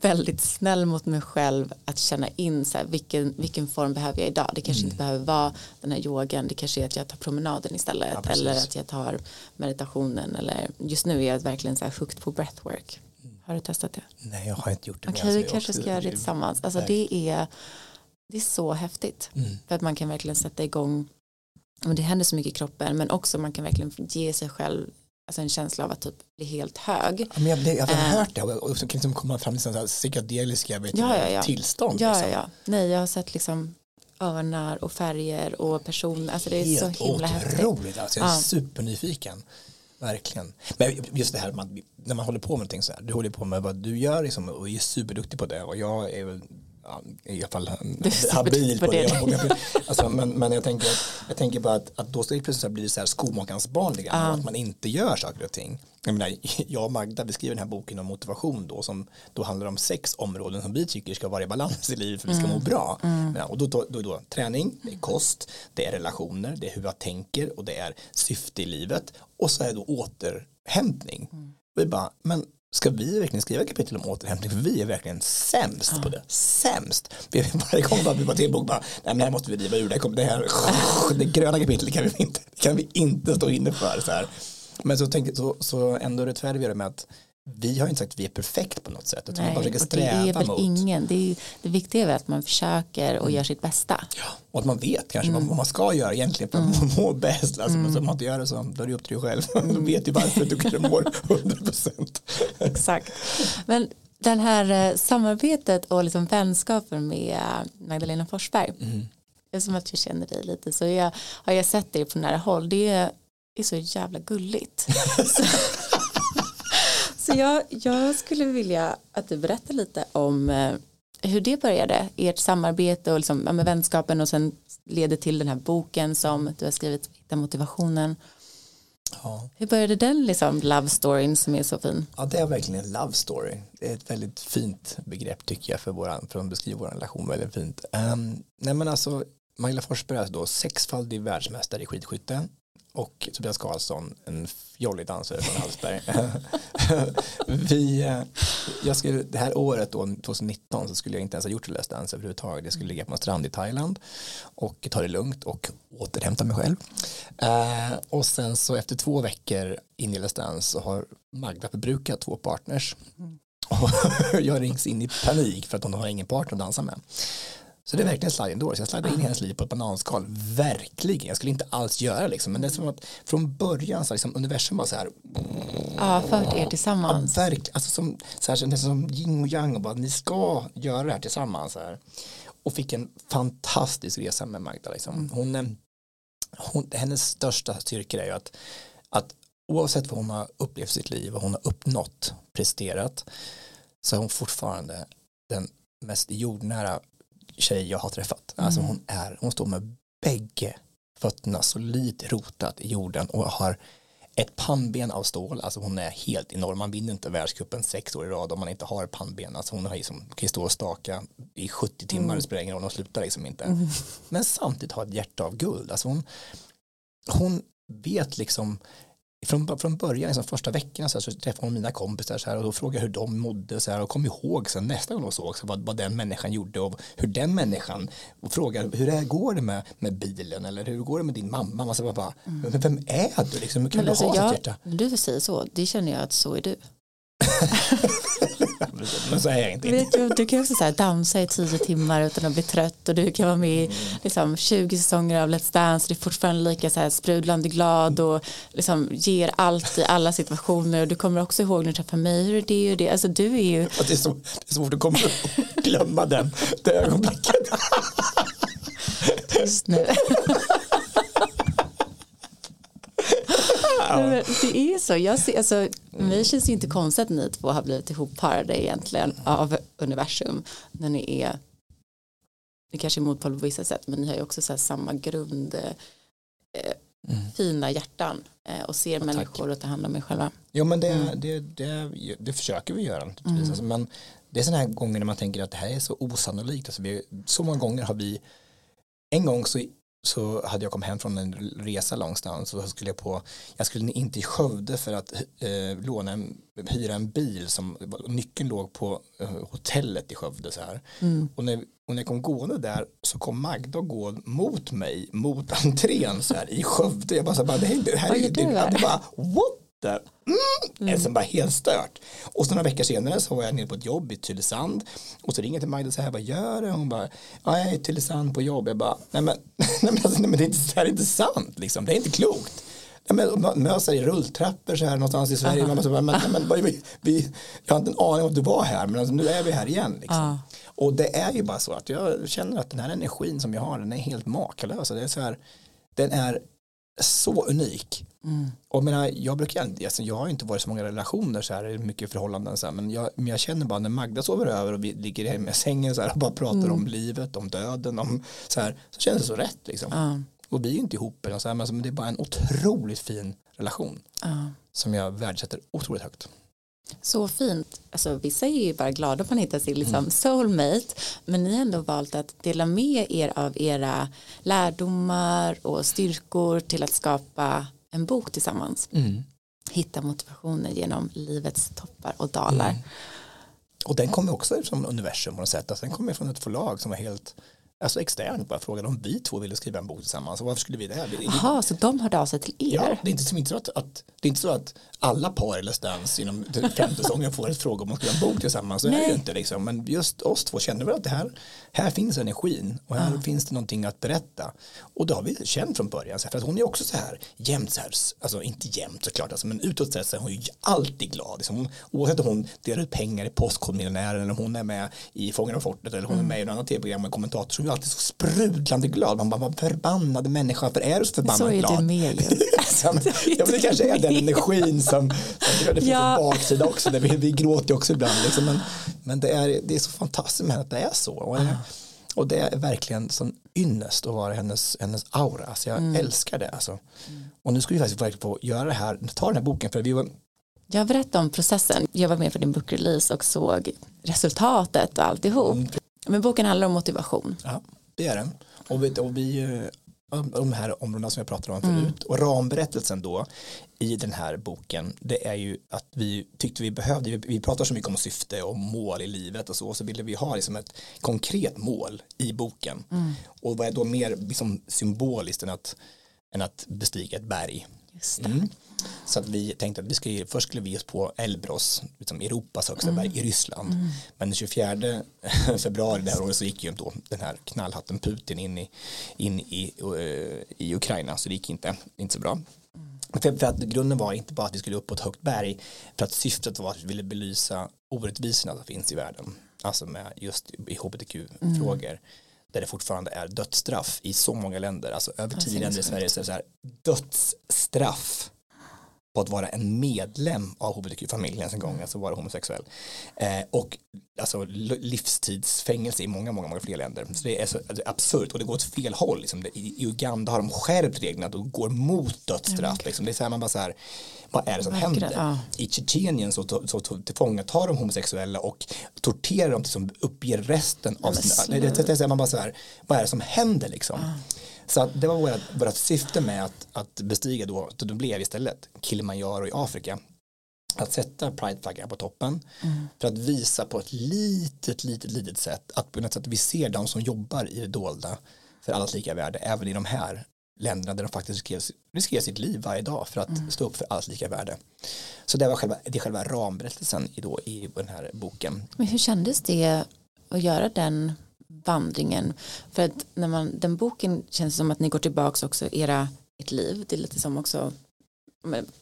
väldigt snäll mot mig själv att känna in så här, vilken, vilken form behöver jag idag. Det kanske inte behöver vara den här yogan, det kanske är att jag tar promenaden istället Ja, eller att jag tar meditationen eller just nu är jag verkligen så här hooked på breathwork. Har du testat det? Nej, jag har inte gjort det. Okej, jag vi kanske ska göra det tillsammans. Alltså det är, det är så häftigt. Mm. För att man kan verkligen sätta igång, och det händer så mycket i kroppen, men också man kan verkligen ge sig själv alltså en känsla av att typ bli helt hög. Ja, men jag, jag har Eh. hört det och, så kan liksom komma fram till sådana psykedeliska vet Ja, ja, ja. tillstånd. Ja, ja, liksom. ja. Nej, jag har sett liksom örnar och färger och personer. Alltså det är Helt så himla häftigt. otroligt, alltså, jag är Ja. supernyfiken. Verkligen. Men just det här man, när man håller på med någonting så här, du håller på med vad du gör liksom, och är superduktig på det och jag är väl ja, i alla fall habil på det. det. Alltså, men, men jag tänker, jag tänker bara att, att då det plötsligt så här bli så här skomakarens barn lite grann, Ja. att man inte gör saker och ting. Jag, menar, jag och Magda beskriver den här boken om motivation då som då handlar om sex områden som vi tycker ska vara i balans i livet för att vi ska Mm. må bra. Men, och då, då, då, då träning, det är kost, det är relationer, det är hur jag tänker och det är syfte i livet och så är det då återhämtning. Mm. Vi bara, men ska vi verkligen skriva kapitel om återhämtning för vi är verkligen sämst på det. Sämst. Vi, varje gång bara vi bara till en bok bara, nej men det här måste vi riva ur, det här, det här det gröna kapitlet kan vi inte, kan vi inte stå inne för. Så här. Men så, tänkte, så, så ändå rättfärdigar vi det med att vi har inte sagt att vi är perfekt på något sätt. Utan Nej, försöker och det är väl mot. Mm. ingen. Det, är, det viktiga är väl att man försöker och gör sitt bästa. Ja, och att man vet kanske Mm. vad, man ska göra egentligen för att må bäst. Alltså, Men så om man inte gör det så då är det upp till dig själv. Mm. Då vet du varför du kanske mår 100%. Exakt. Men den här eh, samarbetet och liksom vänskapen med Magdalena Forsberg. Mm. Som att jag känner dig lite. Så jag, har jag sett dig på nära håll. Det är, är så jävla gulligt. så så jag, jag skulle vilja att du berättar lite om eh, hur det började. Ert samarbete och liksom, ja, med vänskapen och sen leder till den här boken som du har skrivit, Hitta motivationen. Ja. Hur började den liksom, love storyn som är så fin? ja, det är verkligen en love story. Det är ett väldigt fint begrepp tycker jag för, våran, för att beskriva vår relation väldigt fint. Um, nej men alltså, Magdalena Forsberg är alltså då sexfaldig världsmästare i skidskytte och Tobias Karlsson en fjollig dansare från Hallsberg. Vi, eh, jag skulle, det här året då, 2019 så skulle jag inte ens ha gjort Let's Dance överhuvudtaget. Jag skulle ligga på en strand i Thailand och ta det lugnt och återhämta mig själv. Eh, och sen så efter två veckor in i Let's Dance så har Magda förbrukat två partners. Och jag rings in i panik för att hon har ingen partner att dansa med. Så det är verkligen sliding doors. Jag slidade in hennes liv på ett bananskal. Verkligen. Jag skulle inte alls göra det liksom. Men det är som att från början så liksom universum var så här. Ja, fört er Ja, tillsammans. verkligen. Alltså som, så här, som yin och yang och bara ni ska göra det här tillsammans. Så här. Och fick en fantastisk resa med Magda. Liksom. Hon, eh, hon, hennes största styrka är ju att, att oavsett vad hon har upplevt i sitt liv, vad hon har uppnått, presterat, så är hon fortfarande den mest jordnära tjej jag har träffat. Alltså hon, är, hon står med bägge fötterna solidt rotat i jorden och har ett pannben av stål, alltså hon är helt enorm, man vinner inte världscupen sex år i rad om man inte har pannben, alltså hon har liksom, kan ju stå och staka i 70 timmar, det spelar ingen roll, hon slutar liksom inte. Men samtidigt har ett hjärta av guld, alltså hon, hon vet liksom från, från början, liksom första veckorna så, här, så träffade hon mina kompisar så här, och då frågade jag hur de mådde så här, och kom ihåg sen nästa gång de såg så vad, vad den människan gjorde och hur den människan och frågade hur det går det med, med bilen? Eller hur går det med din mamma? Man så bara, mm. men vem är du? Liksom, hur kan men du alltså, ha jag, hjärta? Du säger så, det känner jag att så är du men så är jag inte. Du, du kan också så här dansa i tio timmar utan att bli trött och du kan vara med i liksom, 20 säsonger av Let's Dance. Du är fortfarande lika så här sprudlande glad och liksom, ger allt i alla situationer. Och du kommer också ihåg när du träffar mig hur är det och det? Alltså du är ju det är, så, det är svårt att komma glömma den det ögonblicket. Tyst nu det är så. Jag ser, alltså, mig känns det inte konstigt att ni två har blivit ihopparade egentligen av universum. När ni är, ni kanske är motpol på vissa sätt, men ni har ju också så samma grund, eh, mm. fina hjärtan eh, och ser ja, människor och tar hand om er själva. Jo men det, mm. det, det, det, försöker vi göra Mm. Alltså, men det är sådana här gånger när man tänker att det här är så osannolikt. Alltså, vi, så många gånger har vi en gång så så hade jag kommit hem från en resa långstans och skulle jag på, jag skulle in till Skövde för att eh, låna en, hyra en bil som nyckeln låg på eh, hotellet i Skövde så här. Mm. Och, när, och när jag kom gående där så kom Magda gå mot mig mot entrén så här i Skövde. Jag bara så här, det här, det här är, det, det, bara, what där. Mm. Mm. bara helt stört. Och så några veckor senare så var jag nere på ett jobb i Tylösand och så ringer jag till Magda och säger vad gör du? Hon bara, ja jag är i Tylösand på jobb. Jag bara, nej men, nej men, alltså, nej, men det, är inte, det här är inte sant liksom, det är inte klokt. Möts i rulltrappor så här någonstans i Sverige. Man bara, men, men, vi, vi, jag har inte en aning om att du var här men alltså, nu är vi här igen. Liksom. Och det är ju bara så att jag känner att den här energin som jag har den är helt makalös. Det är så här, den är så unik. Mm. Och menar, jag brukar alltså, jag har inte varit så många relationer så här, mycket förhållanden så här, men, jag, men jag känner bara när Magda sover över och vi ligger hemma i sängen så här, och bara pratar mm. om livet, om döden, om så här, så känns det så rätt liksom. Mm. Och vi är ju inte ihop så här, men alltså, det är bara en otroligt fin relation som jag värdesätter otroligt högt. Så fint. Alltså, vissa är ju bara glada att man hittar sin liksom, mm. soulmate. Men ni har ändå valt att dela med er av era lärdomar och styrkor till att skapa en bok tillsammans. Mm. Hitta motivationen genom livets toppar och dalar. Mm. Och den kommer också från universum på något sätt. Alltså, den kommer från ett förlag som var helt alltså externt bara frågade om vi två ville skriva en bok tillsammans och varför skulle vi det? Jaha, så de hörde av sig till er? Ja, det är inte, som inte så att, att, det är inte så att alla par eller stans inom femte säsongen får ett fråga om att skriva en bok tillsammans, Nej. är det ju inte liksom, men just oss två kände väl att det här, här finns energin och här ja. finns det någonting att berätta och det har vi känt från början, för att hon är också så här jämt så här, alltså inte jämt såklart, alltså, men utåt sett så är hon ju alltid glad, liksom. hon, oavsett om hon delar ut pengar i Postkodmiljonären eller om hon är med i Fångarna och fortet eller hon är mm. med i något annat tv-program med kommentator alltid så sprudlande glad, man bara, vad förbannade människa, för är du så förbannat glad? Så är du med ju. ja, men, ja, men det kanske är den energin som det finns ja. en baksida också, där vi, vi gråter också ibland. Liksom, men men det, är, det är så fantastiskt med att det är så. Och, det, och det är verkligen sån ynnest att vara hennes, hennes aura. Alltså jag mm. älskar det. Alltså. Mm. Och nu ska vi faktiskt verkligen få göra det här, ta den här boken för vi var jag berättade om processen. Jag var med på din bokrelease och såg resultatet och alltihop. Mm. Men boken handlar om motivation. Ja, det är den. Och vi, och vi de här områdena som jag pratade om förut. Mm. Och ramberättelsen då i den här boken det är ju att vi tyckte vi behövde, vi pratar så mycket om syfte och mål i livet och så, och så ville vi ha liksom ett konkret mål i boken. Mm. Och vad är då mer liksom symboliskt än att, än att bestiga ett berg. Mm. Så att vi tänkte att vi skulle, först skulle vi oss på Elbros, liksom Europas högsta mm. berg i Ryssland. Mm. Men den 24 februari det här året så gick ju då den här knallhatten Putin in i, in i, uh, i Ukraina så det gick inte, inte så bra. Mm. För, för, att grunden var inte bara att vi skulle upp på ett högt berg för att syftet var att vi ville belysa orättvisorna som finns i världen. Alltså med just i hbtq-frågor. Mm där det fortfarande är dödsstraff i så många länder, alltså över tio länder i Sverige så är det så här dödsstraff på att vara en medlem av hbtq-familjen en gång, alltså vara homosexuell. Eh, och alltså livstidsfängelse i många, många, många fler länder. Så det är så alltså, absurt och det går åt fel håll. Liksom. I, Uganda har de skärpt reglerna och går mot dödsstraff. Mm. Liksom. Det är så här man bara så här, vad är det som händer? Ja. I Tjetjenien så, så, så tillfångatar de homosexuella och torterar dem tills de uppger resten av sina, det, det, det, man bara så här, vad är det som händer liksom? Ja. Så det var vårt, vårt syfte med att, att bestiga då, då blev istället Kilimanjaro i Afrika att sätta prideflaggan på toppen mm. för att visa på ett litet, litet, litet sätt att på något sätt vi ser de som jobbar i det dolda för allas lika värde även i de här länderna där de faktiskt riskerar, riskerar sitt liv varje dag för att mm. stå upp för allas lika värde. Så det var själva, det är själva ramberättelsen i, då, i den här boken. Men hur kändes det att göra den vandringen? För att när man, den boken känns som att ni går tillbaka också era ert liv. Det är lite som också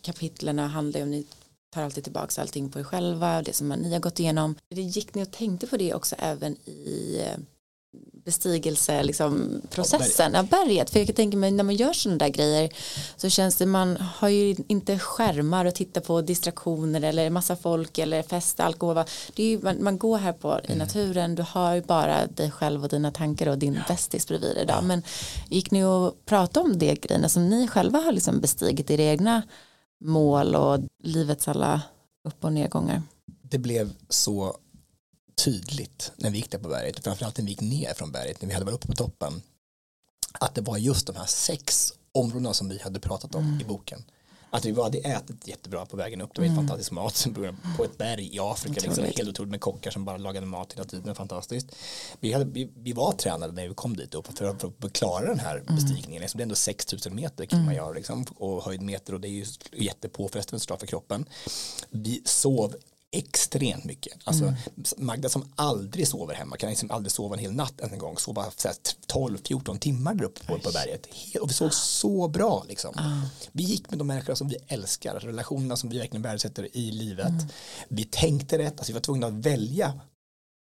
kapitlerna handlar om ni tar alltid tillbaka allting på er själva och det som ni har gått igenom. Det gick ni och tänkte på det också även i eh, eh, bestigelse liksom, processen av berget. För jag kan tänka mig när man gör sådana där grejer så känns det man har ju inte skärmar och titta på distraktioner eller massa folk eller fest, alkohol. Det är ju, man, man går här på i mm. naturen, du har ju bara dig själv och dina tankar och din bästis bredvid dig. Ja. Men gick ni och pratade om det grejerna som ni själva har liksom bestigit era egna mål och livets alla upp och nedgångar? Det blev så tydligt när vi gick där på berget, framförallt när vi gick ner från berget, när vi hade varit uppe på toppen, att det var just de här sex områdena som vi hade pratat om mm. i boken. Att vi hade ätit jättebra på vägen upp, det var mm. fantastisk mat på ett berg i Afrika, liksom, helt otroligt med kockar som bara lagade mat hela tiden, fantastiskt. Vi, hade, vi, vi var tränade när vi kom dit upp för att, för att klara den här mm. bestigningen, liksom, det är ändå 6000 meter kan man göra liksom, och höjdmeter och det är ju jättepåfrestande för kroppen. Vi sov extremt mycket. Alltså mm. Magda som aldrig sover hemma kan liksom aldrig sova en hel natt en gång, sova 12-14 timmar där uppe på, på berget. Och vi såg så bra liksom. Mm. Vi gick med de människor som vi älskar, relationerna som vi verkligen värdesätter i livet. Mm. Vi tänkte rätt, alltså vi var tvungna att välja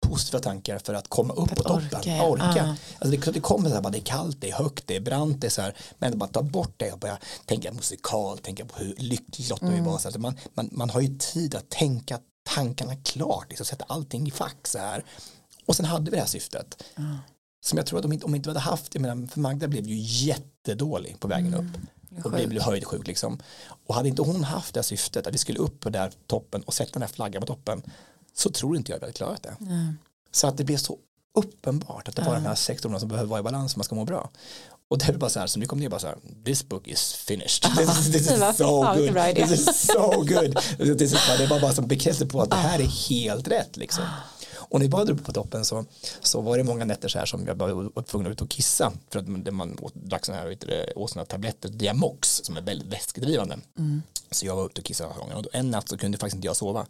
positiva tankar för att komma upp på toppen. Orka. orka. Uh. Alltså det, det kommer så här, bara, det är kallt, det är högt, det är brant, det är så här, men bara ta bort det och börja tänka musikal, tänka på hur lycklig Lotta mm. vi var. Så att man, man, man har ju tid att tänka tankarna klart, liksom, sätta allting i fack så här. Och sen hade vi det här syftet. Mm. Som jag tror att om inte, om inte vi hade haft, jag menar, för Magda blev ju jättedålig på vägen mm. upp. Och blev höjdsjuk liksom. Och hade inte hon haft det här syftet, att vi skulle upp på där toppen och sätta den här flaggan på toppen, så tror inte jag att vi hade klarat det. Mm. Så att det blev så uppenbart att det var de här sektorerna som behöver vara i balans för att man ska må bra. Och det är bara så här, som vi kom ner bara så här, this book is finished. This, this is so good. This is so good. det var bara som bekräftelse på att det här är helt rätt liksom. Och när vi badade uppe på toppen så, så var det många nätter så här som jag var tvungen att ut och kissa för att man åt, drack sådana här, åt sådana tabletter, Diamox som är väldigt vätskedrivande. Mm. Så jag var ute och kissade gången och en natt så kunde faktiskt inte jag sova.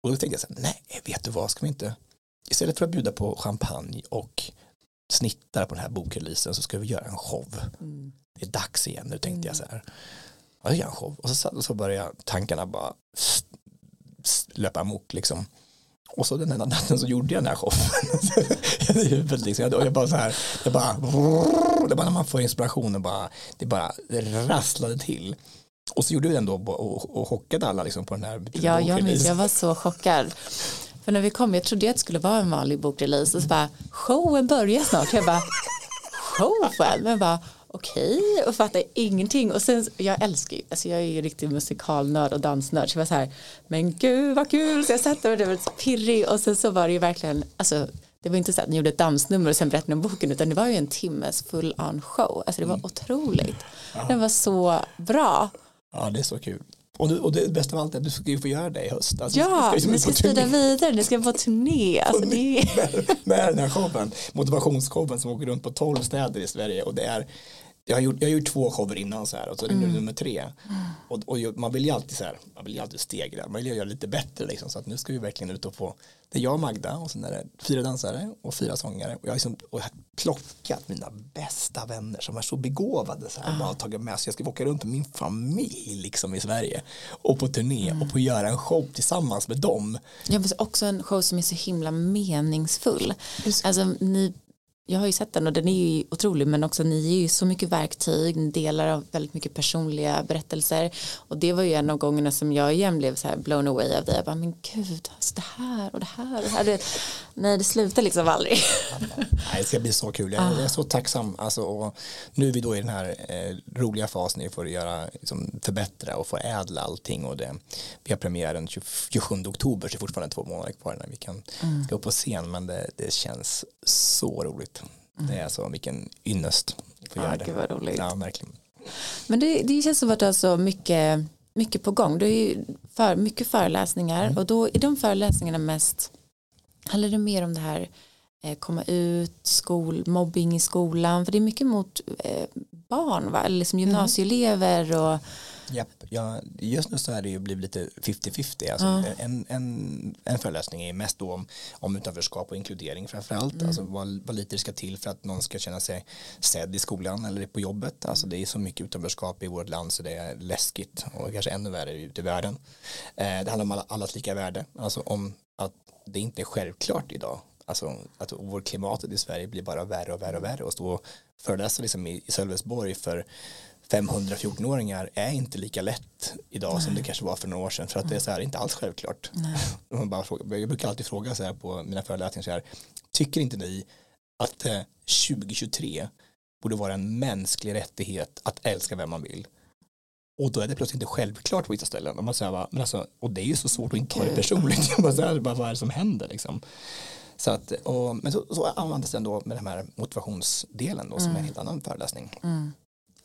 Och då tänkte jag så här, nej, vet du vad, ska vi inte, istället för att bjuda på champagne och snittar på den här bokreleasen så ska vi göra en show. Mm. Det är dags igen nu tänkte jag så här. Ja, jag gör en show. Och så, så började tankarna bara löpa amok liksom. Och så den enda natten så gjorde jag den här showen i huvudet liksom. Jag, bara så här, det bara, det bara när man får inspirationen bara, det bara rasslade till. Och så gjorde vi den då och, och chockade alla liksom på den här. Ja, jag minns, jag var så chockad. För när vi kom, jag trodde att det skulle vara en vanlig bokrelease och så bara showen börjar snart. Jag bara showen, men bara okej okay, och fattar ingenting. Och sen jag älskar ju, alltså jag är ju riktig musikalnörd och dansnörd. Så jag var så här men gud vad kul. Så jag satt där och det var pirrig. Och sen så var det ju verkligen alltså det var inte så att ni gjorde ett dansnummer och sen berättade om boken utan det var ju en timmes full on show. Alltså det var mm. otroligt. Den var så bra. Ja det är så kul och, du, och det bästa av allt är att du ska ju få göra det i höst. Alltså, ja, ska, ni ska sprida vidare, ni ska på turné. Alltså, det är... med, med den här showen, motivationsshowen som åker runt på tolv städer i Sverige och det är jag har, gjort, jag har gjort två shower innan så här och så är det mm. nummer tre. Mm. Och, och, man vill ju alltid så här, man vill ju alltid stegra, man vill ju göra lite bättre liksom så att nu ska vi verkligen ut och få, det är jag och Magda och sen är det fyra dansare och fyra sångare och jag har liksom, och jag har plockat mina bästa vänner som är så begåvade så här, ah. bara tagit med sig, jag ska åka runt med min familj liksom i Sverige och på turné mm. och på göra en show tillsammans med dem. Ja, också en show som är så himla meningsfull. Alltså ni jag har ju sett den och den är ju otrolig men också ni ger ju så mycket verktyg, ni delar av väldigt mycket personliga berättelser och det var ju en av gångerna som jag igen blev så här blown away av det. Jag bara men gud, alltså det här och det här och det här. nej det slutar liksom aldrig. nej det ska bli så kul, jag, jag är så tacksam alltså, och nu är vi då i den här eh, roliga fasen vi får göra, liksom, förbättra och förädla allting och det, vi har premiär den 27 oktober så det är fortfarande två månader kvar när vi kan mm. gå på scen men det, det känns så roligt. Det är alltså vilken ynnest Ja, det. gud vad roligt. Ja, verkligen. Men det, det känns som att du har så mycket, mycket på gång. Du har ju för, mycket föreläsningar Mm. och då är de föreläsningarna mest, handlar det mer om det här eh, komma ut, skol, mobbing i skolan, för det är mycket mot eh, barn, va? eller liksom Mm. gymnasieelever och Japp, ja, just nu så är det ju blivit lite 50-50. Alltså Ja. en, en, en föreläsning är mest då om, om utanförskap och inkludering framförallt. Alltså vad, vad lite det ska till för att någon ska känna sig sedd i skolan eller på jobbet. Alltså det är så mycket utanförskap i vårt land så det är läskigt och kanske ännu värre ute i världen. Eh, det handlar om alla, allas lika värde. Alltså om att det inte är självklart idag. Alltså att vår klimatet i Sverige blir bara värre och värre och värre och stå och föreläsa liksom i, i Sölvesborg för 500 14-åringar är inte lika lätt idag som det kanske var för några år sedan för att det är så här inte alls självklart. Man bara frågar, jag brukar alltid fråga så här på mina föreläsningar så här, tycker inte ni att eh, 2023 borde vara en mänsklig rättighet att älska vem man vill? Och då är det plötsligt inte självklart på vissa ställen. Och, man säger bara, men alltså, och det är ju så svårt att inte ta det personligt. Bara, så här, bara, vad är det som händer liksom? Så att, och, men så, så användes den då med den här motivationsdelen då, som är en helt annan föreläsning.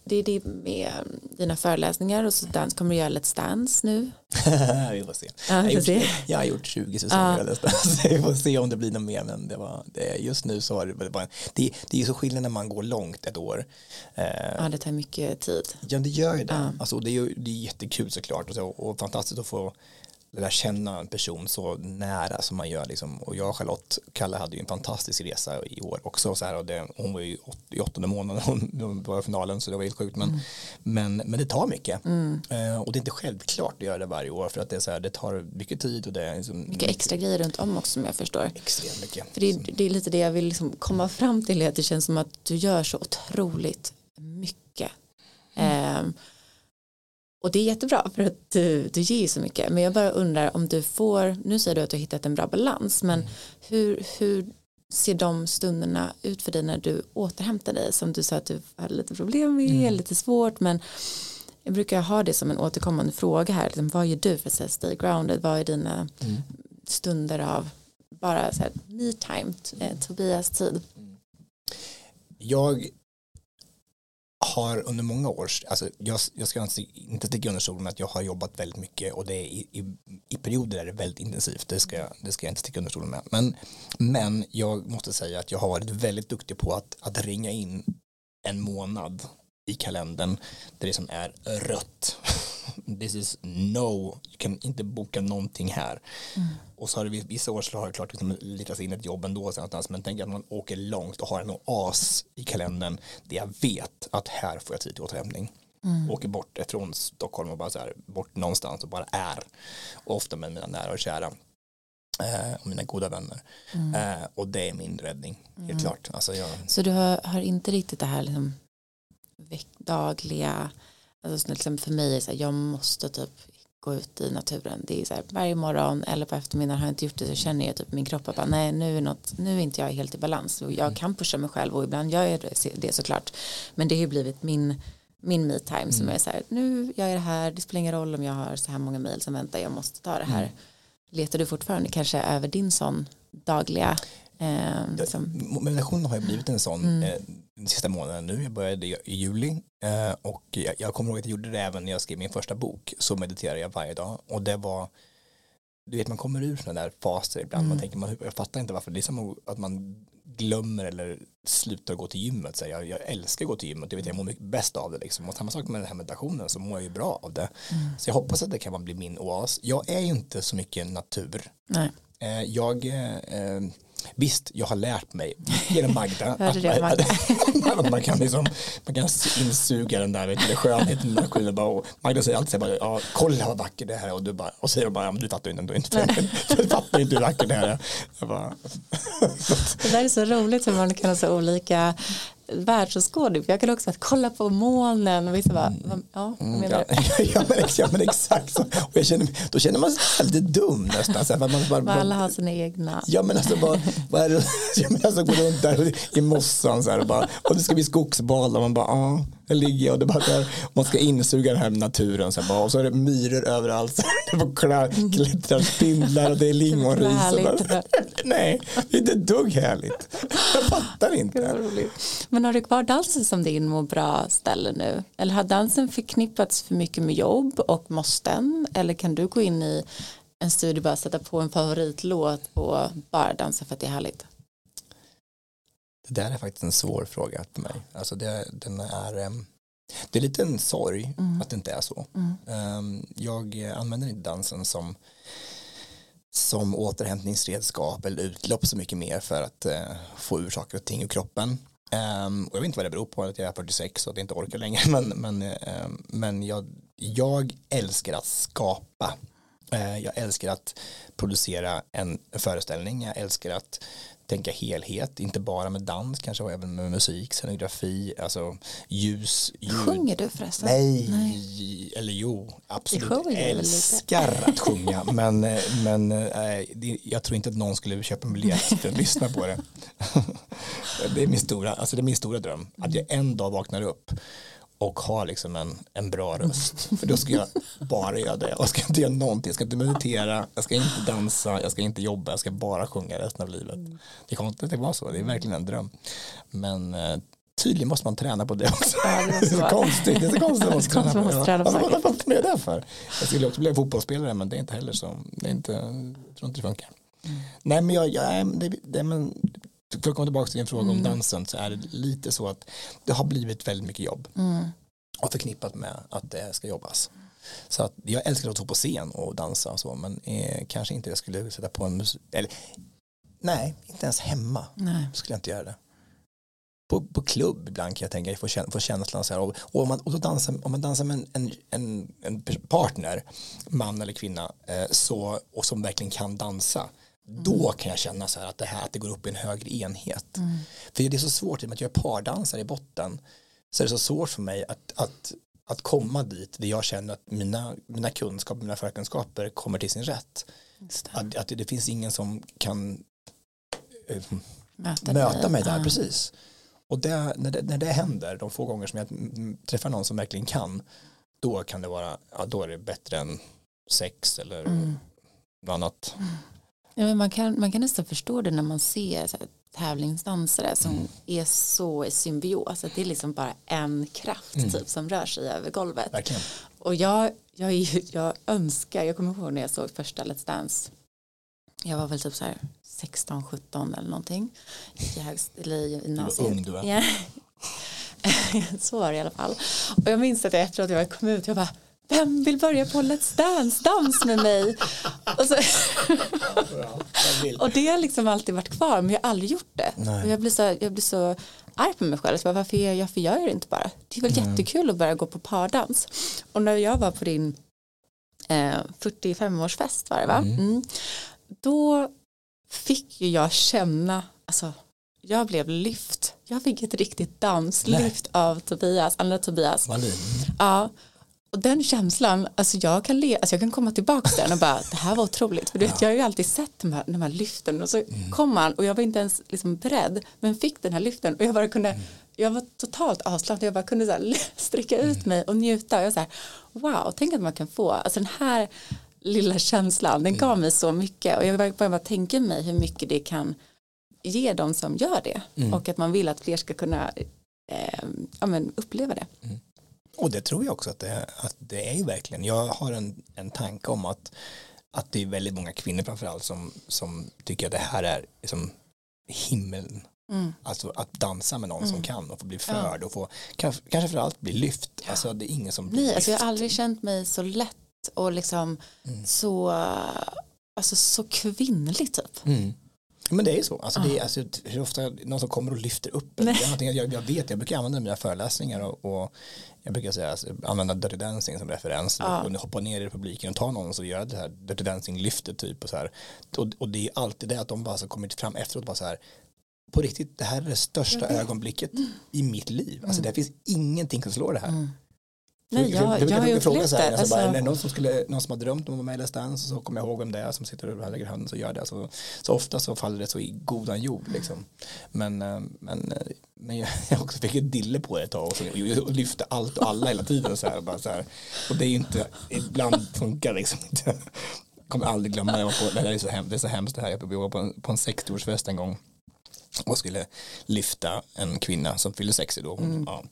Det är det med dina föreläsningar och så dans, kommer du göra Let's Dance nu? vi får se. Ja, jag, har gjort, se. jag har gjort 20 säsonger Ja. detta, så vi får se om det blir något mer men det var, det, just nu så har det bara det, det är så skillnad när man går långt ett år eh, Ja, det tar mycket tid. ja det gör ju det, Ja. alltså, det, är det är jättekul såklart och, så, och fantastiskt att få lära känna en person så nära som man gör liksom. och jag och Charlotte Kalle hade ju en fantastisk resa i år också så här, och det, hon var ju åt, i åttonde månaden hon, var i finalen så det var helt sjukt men, men, men det tar mycket eh, och det är inte självklart att göra det varje år för att det, är så här, det tar mycket tid och det är liksom, Mycket extra grejer runt om också som jag förstår. extremt mycket För det, är- det är lite det jag vill liksom komma fram till, att det känns som att du gör så otroligt mycket. Ehm, och det är jättebra för att du, du ger ju så mycket. Men jag bara undrar om du får, nu säger du att du har hittat en bra balans, men hur, hur ser de stunderna ut för dig när du återhämtar dig? Som du sa att du hade lite problem med, lite svårt, men jag brukar ha det som en återkommande fråga här. Liksom, vad gör du för att stay grounded? Vad är dina stunder av bara så här me time, eh, Tobias tid? jag har under många år, alltså jag, jag ska inte, sticka under stol med att jag har jobbat väldigt mycket och det är i, i, i perioder är det väldigt intensivt, det ska, jag- det ska jag inte sticka under stol med. Men, men jag måste säga att jag har varit väldigt duktig på att, att ringa in en månad i kalendern där det som är rött. This is no, du kan inte boka någonting här. Och så har det vissa år så har det klart liksom litat in ett jobb ändå men tänk att man åker långt och har en oas i kalendern där jag vet att här får jag tid till återhämtning. Åker bort från Stockholm och bara så här bort någonstans och bara är. Och ofta med mina nära och kära. Eh, och mina goda vänner. Eh, och det är min räddning, helt klart. Alltså jag, Så du har, har inte riktigt det här liksom dagliga, alltså till exempel för mig är det så här, jag måste typ gå ut i naturen. Det är så här, varje morgon eller på eftermiddagen har jag inte gjort det så känner jag typ min kropp att bara, nej nu är, något, nu är inte jag helt i balans. Och jag kan pusha mig själv och ibland gör jag det, såklart. Men det har ju blivit min, min me time som är så här, nu gör jag det här, det spelar ingen roll om jag har så här många mejl som väntar, jag måste ta det här. Letar du fortfarande kanske över din sån dagliga eh, liksom, Meditationen har ju blivit en sån eh, den sista månaden nu. Jag började i i juli eh, och jag, jag kommer ihåg att jag gjorde det även när jag skrev min första bok. Så mediterade jag varje dag och det var du vet man kommer ur sådana där faser ibland. Man tänker, man, jag fattar inte varför. Det är som att man glömmer eller slutar gå till gymmet. Så jag, jag älskar att gå till gymmet. Jag, vet, jag mår mycket bäst av det. Liksom. Och samma sak med den här meditationen så mår jag ju bra av det. Så jag hoppas att det kan bli min oas. Jag är ju inte så mycket natur. nej. Eh, Jag, eh, visst, jag har lärt mig genom Magda det, att, att man kan liksom, man kan insuga den där vet du, skönheten. Kunde bara, och Magda säger alltid bara, ja, kolla vad vacker det här är och du bara, och säger bara, ja, men du fattar ju inte, inte du fattar inte hur vacker det här är. Bara, Det där är så roligt hur man kan ha så olika världsåskådning. Jag kan också att kolla på molnen och vissa bara, vad- ja, vad menar ja, du? ja, men, ex- ja men exakt så. Och jag känner, då känner man sig lite dum nästan. Så här, man bara, Vad alla har sina egna. Ja men alltså bara, det, jag menar alltså gå runt där i mossan så här och bara, och det ska bli skogsbal och man bara, ja, Där ligger jag och det bara där, man ska insuga den här naturen så här, bara, och så är det myror överallt. Det kla- klättrar spindlar och det är lingonris. Nej, det är inte dugg härligt. Jag fattar inte. Men har du kvar dansen som din må bra ställe nu? Eller har dansen förknippats för mycket med jobb och måsten? Eller kan du gå in i en studio och bara sätta på en favoritlåt och bara dansa för att det är härligt? Det där är faktiskt en svår fråga för mig. Alltså det, den är, em, det är lite en sorg att det inte är så. Em, Jag använder inte dansen som som återhämtningsredskap eller utlopp så mycket mer för att eh, få ur saker och ting ur kroppen. Em, och jag vet inte vad det beror på att jag är 46 och att jag inte orkar längre men, men, men jag, jag älskar att skapa. Eh, jag älskar att producera en föreställning. Jag älskar att tänka helhet, inte bara med dans, kanske även med musik, scenografi, alltså ljus, ljud. Sjunger du förresten? Nej, eller jo, absolut. Älskar att sjunga, men, men eh, det, jag tror inte att någon skulle köpa en biljett för att lyssna på det. det, är min stora, alltså det är min stora dröm, att jag en dag vaknar upp och har liksom en, en bra röst. För då ska jag bara göra det. Jag ska inte göra någonting. Jag ska inte meditera, jag ska inte dansa, jag ska inte jobba, jag ska bara sjunga resten av livet. Det är konstigt att det var så, det är verkligen en dröm. Men eh, tydligen måste man träna på det också. Ja, det det, är så vara. konstigt, det är så konstigt att man måste träna på det. träna på är det för? Jag skulle också bli fotbollsspelare men det är inte heller så. Det är inte, jag tror inte det funkar. Nej men jag, jag det, det, men för att komma tillbaka till din fråga om dansen så är det lite så att det har blivit väldigt mycket jobb och förknippat med att det ska jobbas. Så att jag älskar att stå på scen och dansa och så men eh, kanske inte jag skulle sätta på en musik, eller nej, inte ens hemma Nej. skulle jag inte göra det. På, på klubb ibland kan jag tänka, jag får, får känslan så här, och, och, om, man, och då dansar, om man dansar med en, en, en, en partner, man eller kvinna, eh, så, och som verkligen kan dansa, då kan jag känna så här att det här att det går upp i en högre enhet. För det är så svårt, i och med att jag är pardansare i botten, så är det så svårt för mig att, att, att komma dit där jag känner att mina, mina kunskaper, mina förkunskaper kommer till sin rätt. Att, att det, det finns ingen som kan eh, Möta, möta mig där, Ja. precis. Och det, när, det, när det händer, de få gånger som jag mm, träffar någon som verkligen kan, då kan det vara, ja, då är det bättre än sex eller Mm. något annat. Ja, men man, kan, man kan nästan förstå det när man ser så här, tävlingsdansare som Mm. är så i symbios. Att det är liksom bara en kraft Mm. typ, som rör sig över golvet. Verkligen. Och jag, jag, jag önskar, jag kommer ihåg när jag såg första Let's Dance. Jag var väl typ så här 16, 17 eller någonting. I, högst, eller i gymnasiet. ung du var. Ja. så var det i alla fall. Och jag minns att jag efteråt jag kom ut, jag bara vem vill börja på Let's Dance, dans med mig? Och, så, och det har liksom alltid varit kvar men jag har aldrig gjort det. Nej. Och jag, blir så, jag blir så arg på mig själv. Så varför, jag, varför gör jag det inte bara? Det är väl jättekul att börja gå på pardans. Och när jag var på din eh, 45-årsfest var det va? Mm. Då fick ju jag känna, alltså jag blev lyft. Jag fick ett riktigt danslyft av Tobias, andra Tobias. Wallin. Ja, och den känslan, alltså jag kan, le, alltså jag kan komma tillbaka till den och bara, det här var otroligt. För du vet, jag har ju alltid sett de här, de här lyften. Och så kom han och jag var inte ens liksom beredd, men fick den här lyften. Och jag bara kunde, jag var totalt avslappnad, jag bara kunde så här, sträcka ut mig och njuta. Och jag så här, wow, tänk att man kan få, alltså den här lilla känslan, den gav mig så mycket. Och jag bara, bara, tänka mig hur mycket det kan ge de som gör det. Och att man vill att fler ska kunna eh, ja, men uppleva det. Och det tror jag också att det, att det är ju verkligen. Jag har en, en tanke om att, att det är väldigt många kvinnor framförallt som, som tycker att det här är liksom himlen. Mm. Alltså att dansa med någon som kan och få bli förd och få kanske, kanske framförallt bli lyft. Alltså det är ingen som blir Nej, alltså jag lyft. har aldrig känt mig så lätt och liksom Mm. så, alltså så kvinnlig typ. Mm. Men det är så. Alltså det är, alltså, hur ofta någon som kommer och lyfter upp. Det är jag, jag vet, jag brukar använda det i mina föreläsningar och, och jag brukar säga, alltså, använda Dirty Dancing som referens. Ja. Och hoppa ner i publiken och ta någon och göra det här Dirty Dancing-lyftet typ. Och, så här. Och, och det är alltid det att de bara så kommer fram efteråt bara så här på riktigt, det här är det största ögonblicket i mitt liv. Alltså det finns ingenting som slår det här. Nej, jag, jag, jag har ju upplevt alltså, det. bara, är Alltså, det någon som, skulle, någon som har drömt om att vara med i Let's Dance så kommer jag ihåg vem det är som sitter och lägger handen så gör det. Så, så ofta så faller det så i godan jord liksom. Men, eh, men, eh, men jag, också fick ett dille på det ett tag och, så, och lyfte allt och alla hela tiden. Så här, bara så här. Och det är ju inte, ibland funkar liksom inte. Kommer aldrig glömma, jag var på, det, här är så hemskt, det är så hemskt det här, jag var på en, på en 60-årsfest en gång och skulle lyfta en kvinna som fyllde 60 då. Hon, ja.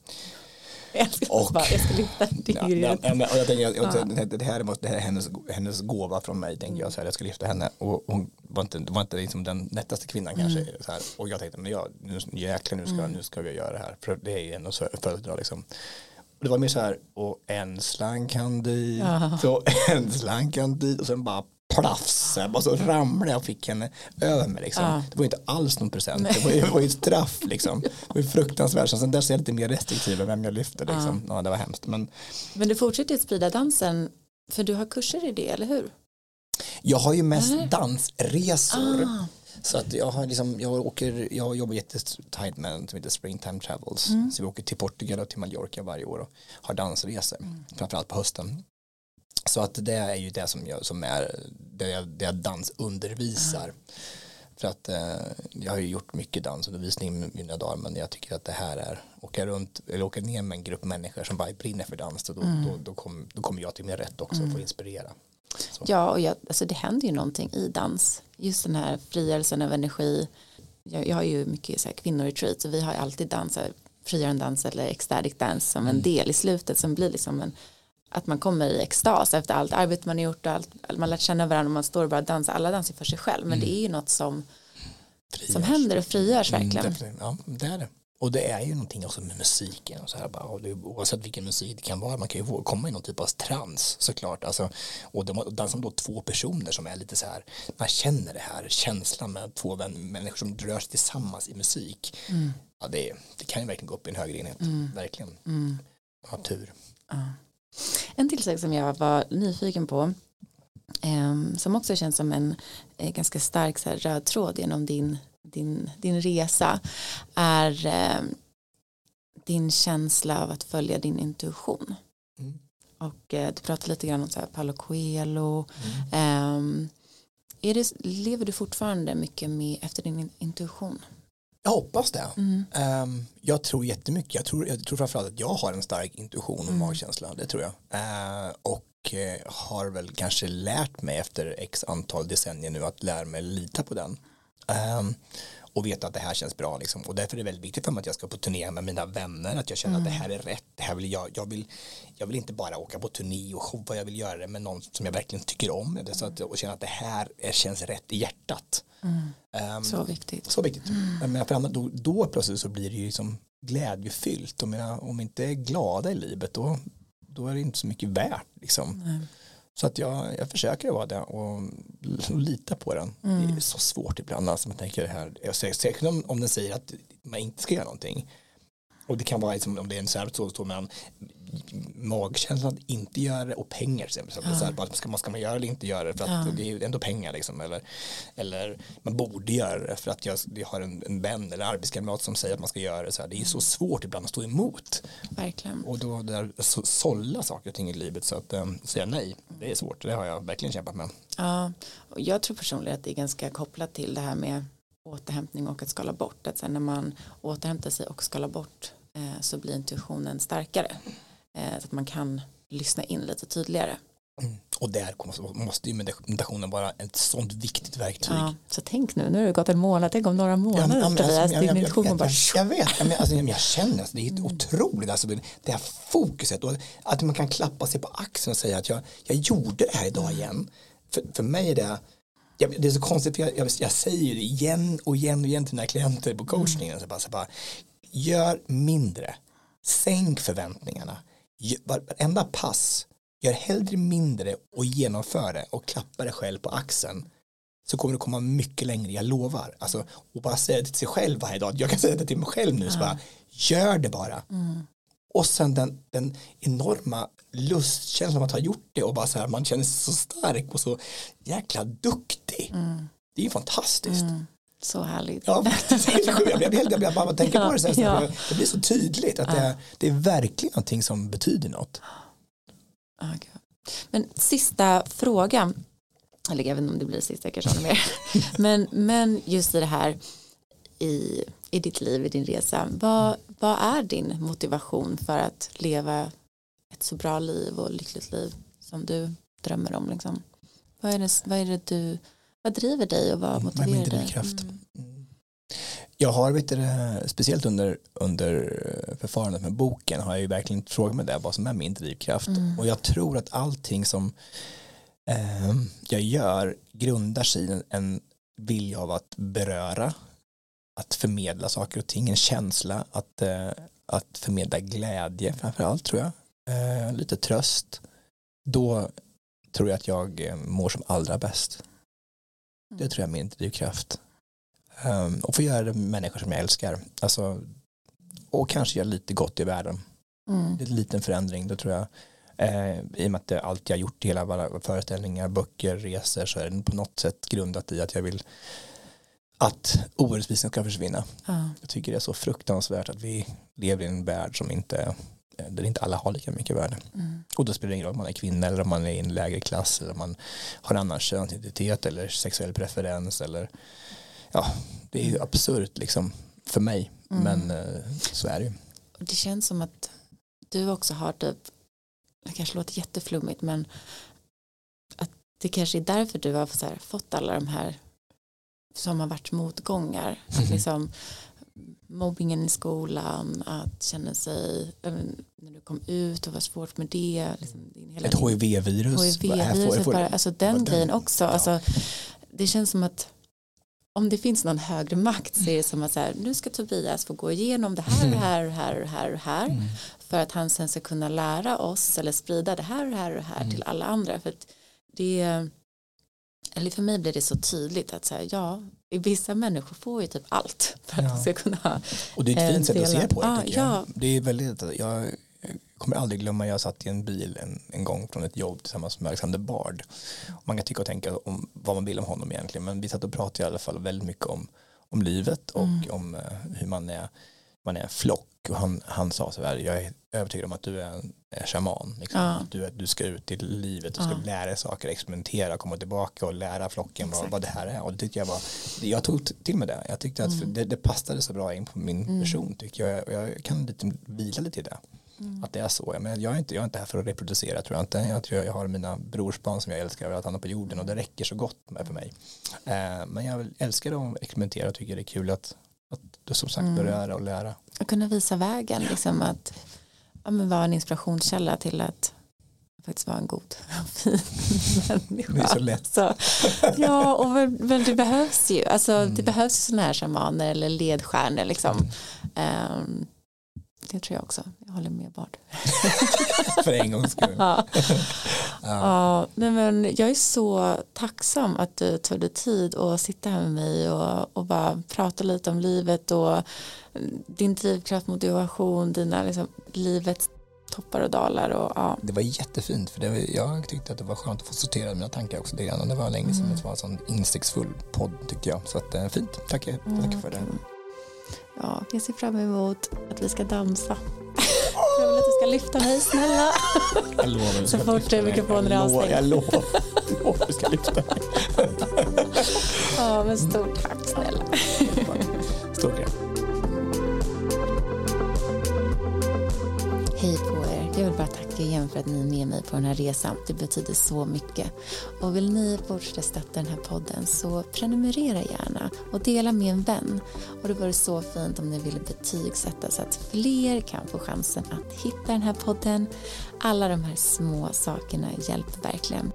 Jag, ska och- bara, jag ska lyfta. Ja, ja, men, och jag tänker, jag, jag, det, här måste, det här är hennes, hennes gåva från mig, tänker jag, så här, jag ska lyfta henne och hon var inte, var inte liksom den nättaste kvinnan kanske, så här, och jag tänkte, men jag, nu, jäklar, nu ska, nu ska vi göra det här, för det är ändå så föredra liksom. Och det var mer så här, och en slang kan dit, Ja. så en slang kan dit, och sen bara plafs, bara så ramlade jag och fick henne över mig liksom. Ja. Det var inte alls någon present, det var, ju- det var ju ett straff liksom. Det var fruktansvärt, så sen där ser jag lite mer restriktiv vem jag lyfter liksom. Ja, det var hemskt, men Men du fortsätter att sprida dansen för du har kurser i det, eller hur? Jag har ju mest Eller? dansresor. Ah. Så att jag har liksom, jag åker, jag jobbar jättetajt med en som heter Springtime Travels. Mm. Så vi åker till Portugal och till Mallorca varje år och har dansresor. Mm. Framförallt på hösten. Så att det är ju det som jag, som är, det jag, det jag dansundervisar. För att eh, jag har ju gjort mycket dansundervisning i mina dagar men jag tycker att det här är åka runt eller åka ner med en grupp människor som bara brinner för dans då, Mm. då, då, kom, då kommer jag till min rätt också och få inspirera. Så. Ja, och jag, alltså det händer ju någonting i dans. Just den här frigörelsen av energi. Jag, jag har ju mycket så här kvinnoretreat så vi har ju alltid dans, frigörande dans eller ecstatic dance som en del i slutet som blir liksom en att man kommer i extas efter allt arbete man har gjort och allt, man lärt känna varandra och man står och bara dansar, alla dansar för sig själv men det är ju något som, som händer och frigörs Mm, verkligen. definitivt. ja, det är det. Och det är ju någonting också med musiken och så här bara, och det, oavsett vilken musik det kan vara, man kan ju komma i någon typ av trans såklart. Alltså, och de dansar då två personer som är lite så här, man känner det här känslan med två vän, människor som rör sig tillsammans i musik. Mm. Ja, det, det kan ju verkligen gå upp i en högre enhet, verkligen. Mm. Ja, tur. Ja. En till sak som jag var nyfiken på ehm, som också känns som en eh, ganska stark så här, röd tråd genom din, din, din resa är ehm, din känsla av att följa din intuition. Mm. Och eh, du pratade lite grann om så här, Paulo Coelho. Mm. Ehm, är det, lever du fortfarande mycket med efter din in- intuition? Jag hoppas det. Mm. Ehm, jag tror jättemycket. Jag tror, jag tror framförallt att jag har en stark intuition och Mm. magkänsla. Det tror jag. Eh, och eh, har väl kanske lärt mig efter x antal decennier nu att lära mig lita på den. Ehm, och veta att det här känns bra liksom. och därför är det väldigt viktigt för mig att jag ska på turné med mina vänner att jag känner att det här är rätt det här vill jag, jag, vill, jag vill inte bara åka på turné och showa jag vill göra det med någon som jag verkligen tycker om det, så att, och känna att det här är, känns rätt i hjärtat Ehm, Så viktigt. så viktigt. Men för annat, då, då plötsligt så blir det ju liksom glädjefyllt. Om, jag, om vi inte är glada i livet då, då är det inte så mycket värt. Liksom. Nej. Så att jag, jag försöker vara det och, och lita på den. Det är så svårt ibland. Alltså man tänker det här, jag säkert om, om den säger att man inte ska göra någonting. Och det kan vara liksom, om det är en särskilt så står magkänslan att inte göra det och pengar. Så att så här, ska, man, ska man göra eller inte göra det för att Ja. det är ändå pengar liksom. Eller, eller man borde göra det för att jag, jag har en, en vän eller arbetskamrat som säger att man ska göra det. Så här, det är så svårt ibland att stå emot. Verkligen. Och då där, så, sålla saker och ting i livet så att um, säga nej, det är svårt. Det har jag verkligen kämpat med. Ja, och jag tror personligen att det är ganska kopplat till det här med återhämtning och att skala bort. Att sen när man återhämtar sig och skalar bort så blir intuitionen starkare. Eh, så att man kan lyssna in lite tydligare. Och där måste ju meditationen vara ett sånt viktigt verktyg. Ja, så tänk nu, nu har det gått en månad, tänk om några månader Ja, men alltså, jag, jag, jag, jag, bara jag, jag vet, men, alltså, jag känner att det är otroligt, alltså, det här fokuset och att man kan klappa sig på axeln och säga att jag, jag gjorde det här idag igen. För, för mig är det, jag, det är så konstigt, för jag, jag, jag säger det igen och igen och igen till mina klienter på coachningen, så bara, så bara, gör mindre, sänk förväntningarna, varenda pass, gör hellre mindre och genomför det och klappa dig själv på axeln så kommer du komma mycket längre, jag lovar. Alltså, och bara säga det till sig själv varje dag. Jag kan säga det till mig själv nu, så bara, gör det bara. Och sen den, den enorma lustkänslan att ha gjort det och bara så här, man känner sig så stark och så jäkla duktig. Det är ju fantastiskt. Så härligt. Ja, jag blir helt, jag bara tänker på det sen, Ja. det, blir så tydligt att det, är, det är verkligen någonting som betyder något. Men sista frågan, eller jag vet inte om det blir sista kanske mer. men, men just i det här i, i ditt liv, i din resa, vad, vad är din motivation för att leva ett så bra liv och lyckligt liv som du drömmer om? Liksom? Vad, är det, vad är det du, vad driver dig och vad motiverar Med min dig? drivkraft. Mm. Jag har, vet du, speciellt under, under förfarandet med boken har jag ju verkligen frågat mig det, vad som är min drivkraft. Mm. Och jag tror att allting som eh, jag gör grundar sig i en, en vilja av att beröra, att förmedla saker och ting, en känsla, att, eh, att förmedla glädje framför allt tror jag, eh, lite tröst. Då tror jag att jag eh, mår som allra bäst. Det Mm. tror jag är min drivkraft. Um, och få göra det med människor som jag älskar. Alltså, och kanske göra lite gott i världen. Mm. Det är en liten förändring, då tror jag. Eh, I och med att det, allt jag gjort, hela våra föreställningar, böcker, resor, så är det på något sätt grundat i att jag vill att orättvisan ska försvinna. Ja. Jag tycker det är så fruktansvärt att vi lever i en värld som inte, där inte alla har lika mycket värde. Mm. Och då spelar det ingen roll om man är kvinna eller om man är i en lägre klass eller om man har en annan könsidentitet eller sexuell preferens eller ja, det är ju absurt liksom för mig Mm. men eh, så är det ju. Det känns som att du också har typ, det kanske låter jätteflummigt men att det kanske är därför du har här, fått alla de här som har varit motgångar. Mhm. liksom, mobbingen i skolan, att känna sig, även när du kom ut och var svårt med det. Liksom, Ett HIV-virus. Får- bara, alltså den grejen också. ja. Alltså, det känns som att om det finns någon högre makt så är det som att så här, nu ska Tobias få gå igenom det här, det här, det här, det här, det här Mm. för att han sen ska kunna lära oss eller sprida det här och det här och det här Mm. till alla andra. För att det, eller för mig blir det så tydligt att så här, ja, vissa människor får ju typ allt för att Ja. de ska kunna Och det är ett fint sätt att se på det Ah, tycker jag. ja. Det är väldigt, jag kommer aldrig glömma, jag satt i en bil en, en gång från ett jobb tillsammans med Alexander Bard. Man kan tycka och tänka om vad man vill om honom egentligen, men vi satt och pratade i alla fall väldigt mycket om, om livet och Mm. om eh, hur man är, man är en flock. Och han, han sa så här, jag är övertygad om att du är en, shaman. Liksom. Ja. Du, du ska ut i livet, du ska Ja. lära dig saker, experimentera, komma tillbaka och lära flocken vad, vad det här är. Och det tyckte jag var, jag tog till mig det. Jag tyckte att Mm. det, det passade så bra in på min Mm. person tycker jag. Och jag kan lite vila lite i det. Mm. Att det är så. Jag, menar, jag, är inte, jag är inte här för att reproducera tror jag inte. Jag tror jag har mina brorsbarn som jag älskar över att han är på jorden och det räcker så gott med för mig. Eh, men jag älskar att experimentera och tycker det är kul att, att du som sagt Mm. beröra och lära. att kunna visa vägen, liksom att ja, men vara en inspirationskälla till att faktiskt vara en god och fin människa. Det är så lätt. Så, ja, och men, men det behövs ju. Alltså, Mm. Det behövs sådana här shamaner eller ledstjärnor. Liksom. Ehm, det tror jag också. Jag håller med Bard. för en gångs skull. Ja. Ja. Nej, men jag är så tacksam att du tog dig tid att sitta här med mig och, och bara prata lite om livet och din drivkraft, motivation, dina liksom, livets toppar och dalar. Och, ja. Det var jättefint för det var, jag tyckte att det var skönt att få sortera mina tankar också. Det, var länge sedan Mm. det var en sån insiktsfull podd tyckte jag. Så att, eh, fint, tack, tack för det. Ja, jag ser fram emot att vi ska dansa. Jag vill att du ska lyfta mig, snälla. Jag lovar. Så fort mikrofonen är avstängd. Jag lovar, jag lovar du ska lyfta mig. Ja, men stort tack, snälla. Stort grej. Hej på er. För att ni är med mig på den här resan. Det betyder så mycket. Och vill ni fortsätta stötta den här podden så prenumerera gärna och dela med en vän. Och det vore så fint om ni ville betygsätta så att fler kan få chansen att hitta den här podden. Alla de här små sakerna hjälper verkligen.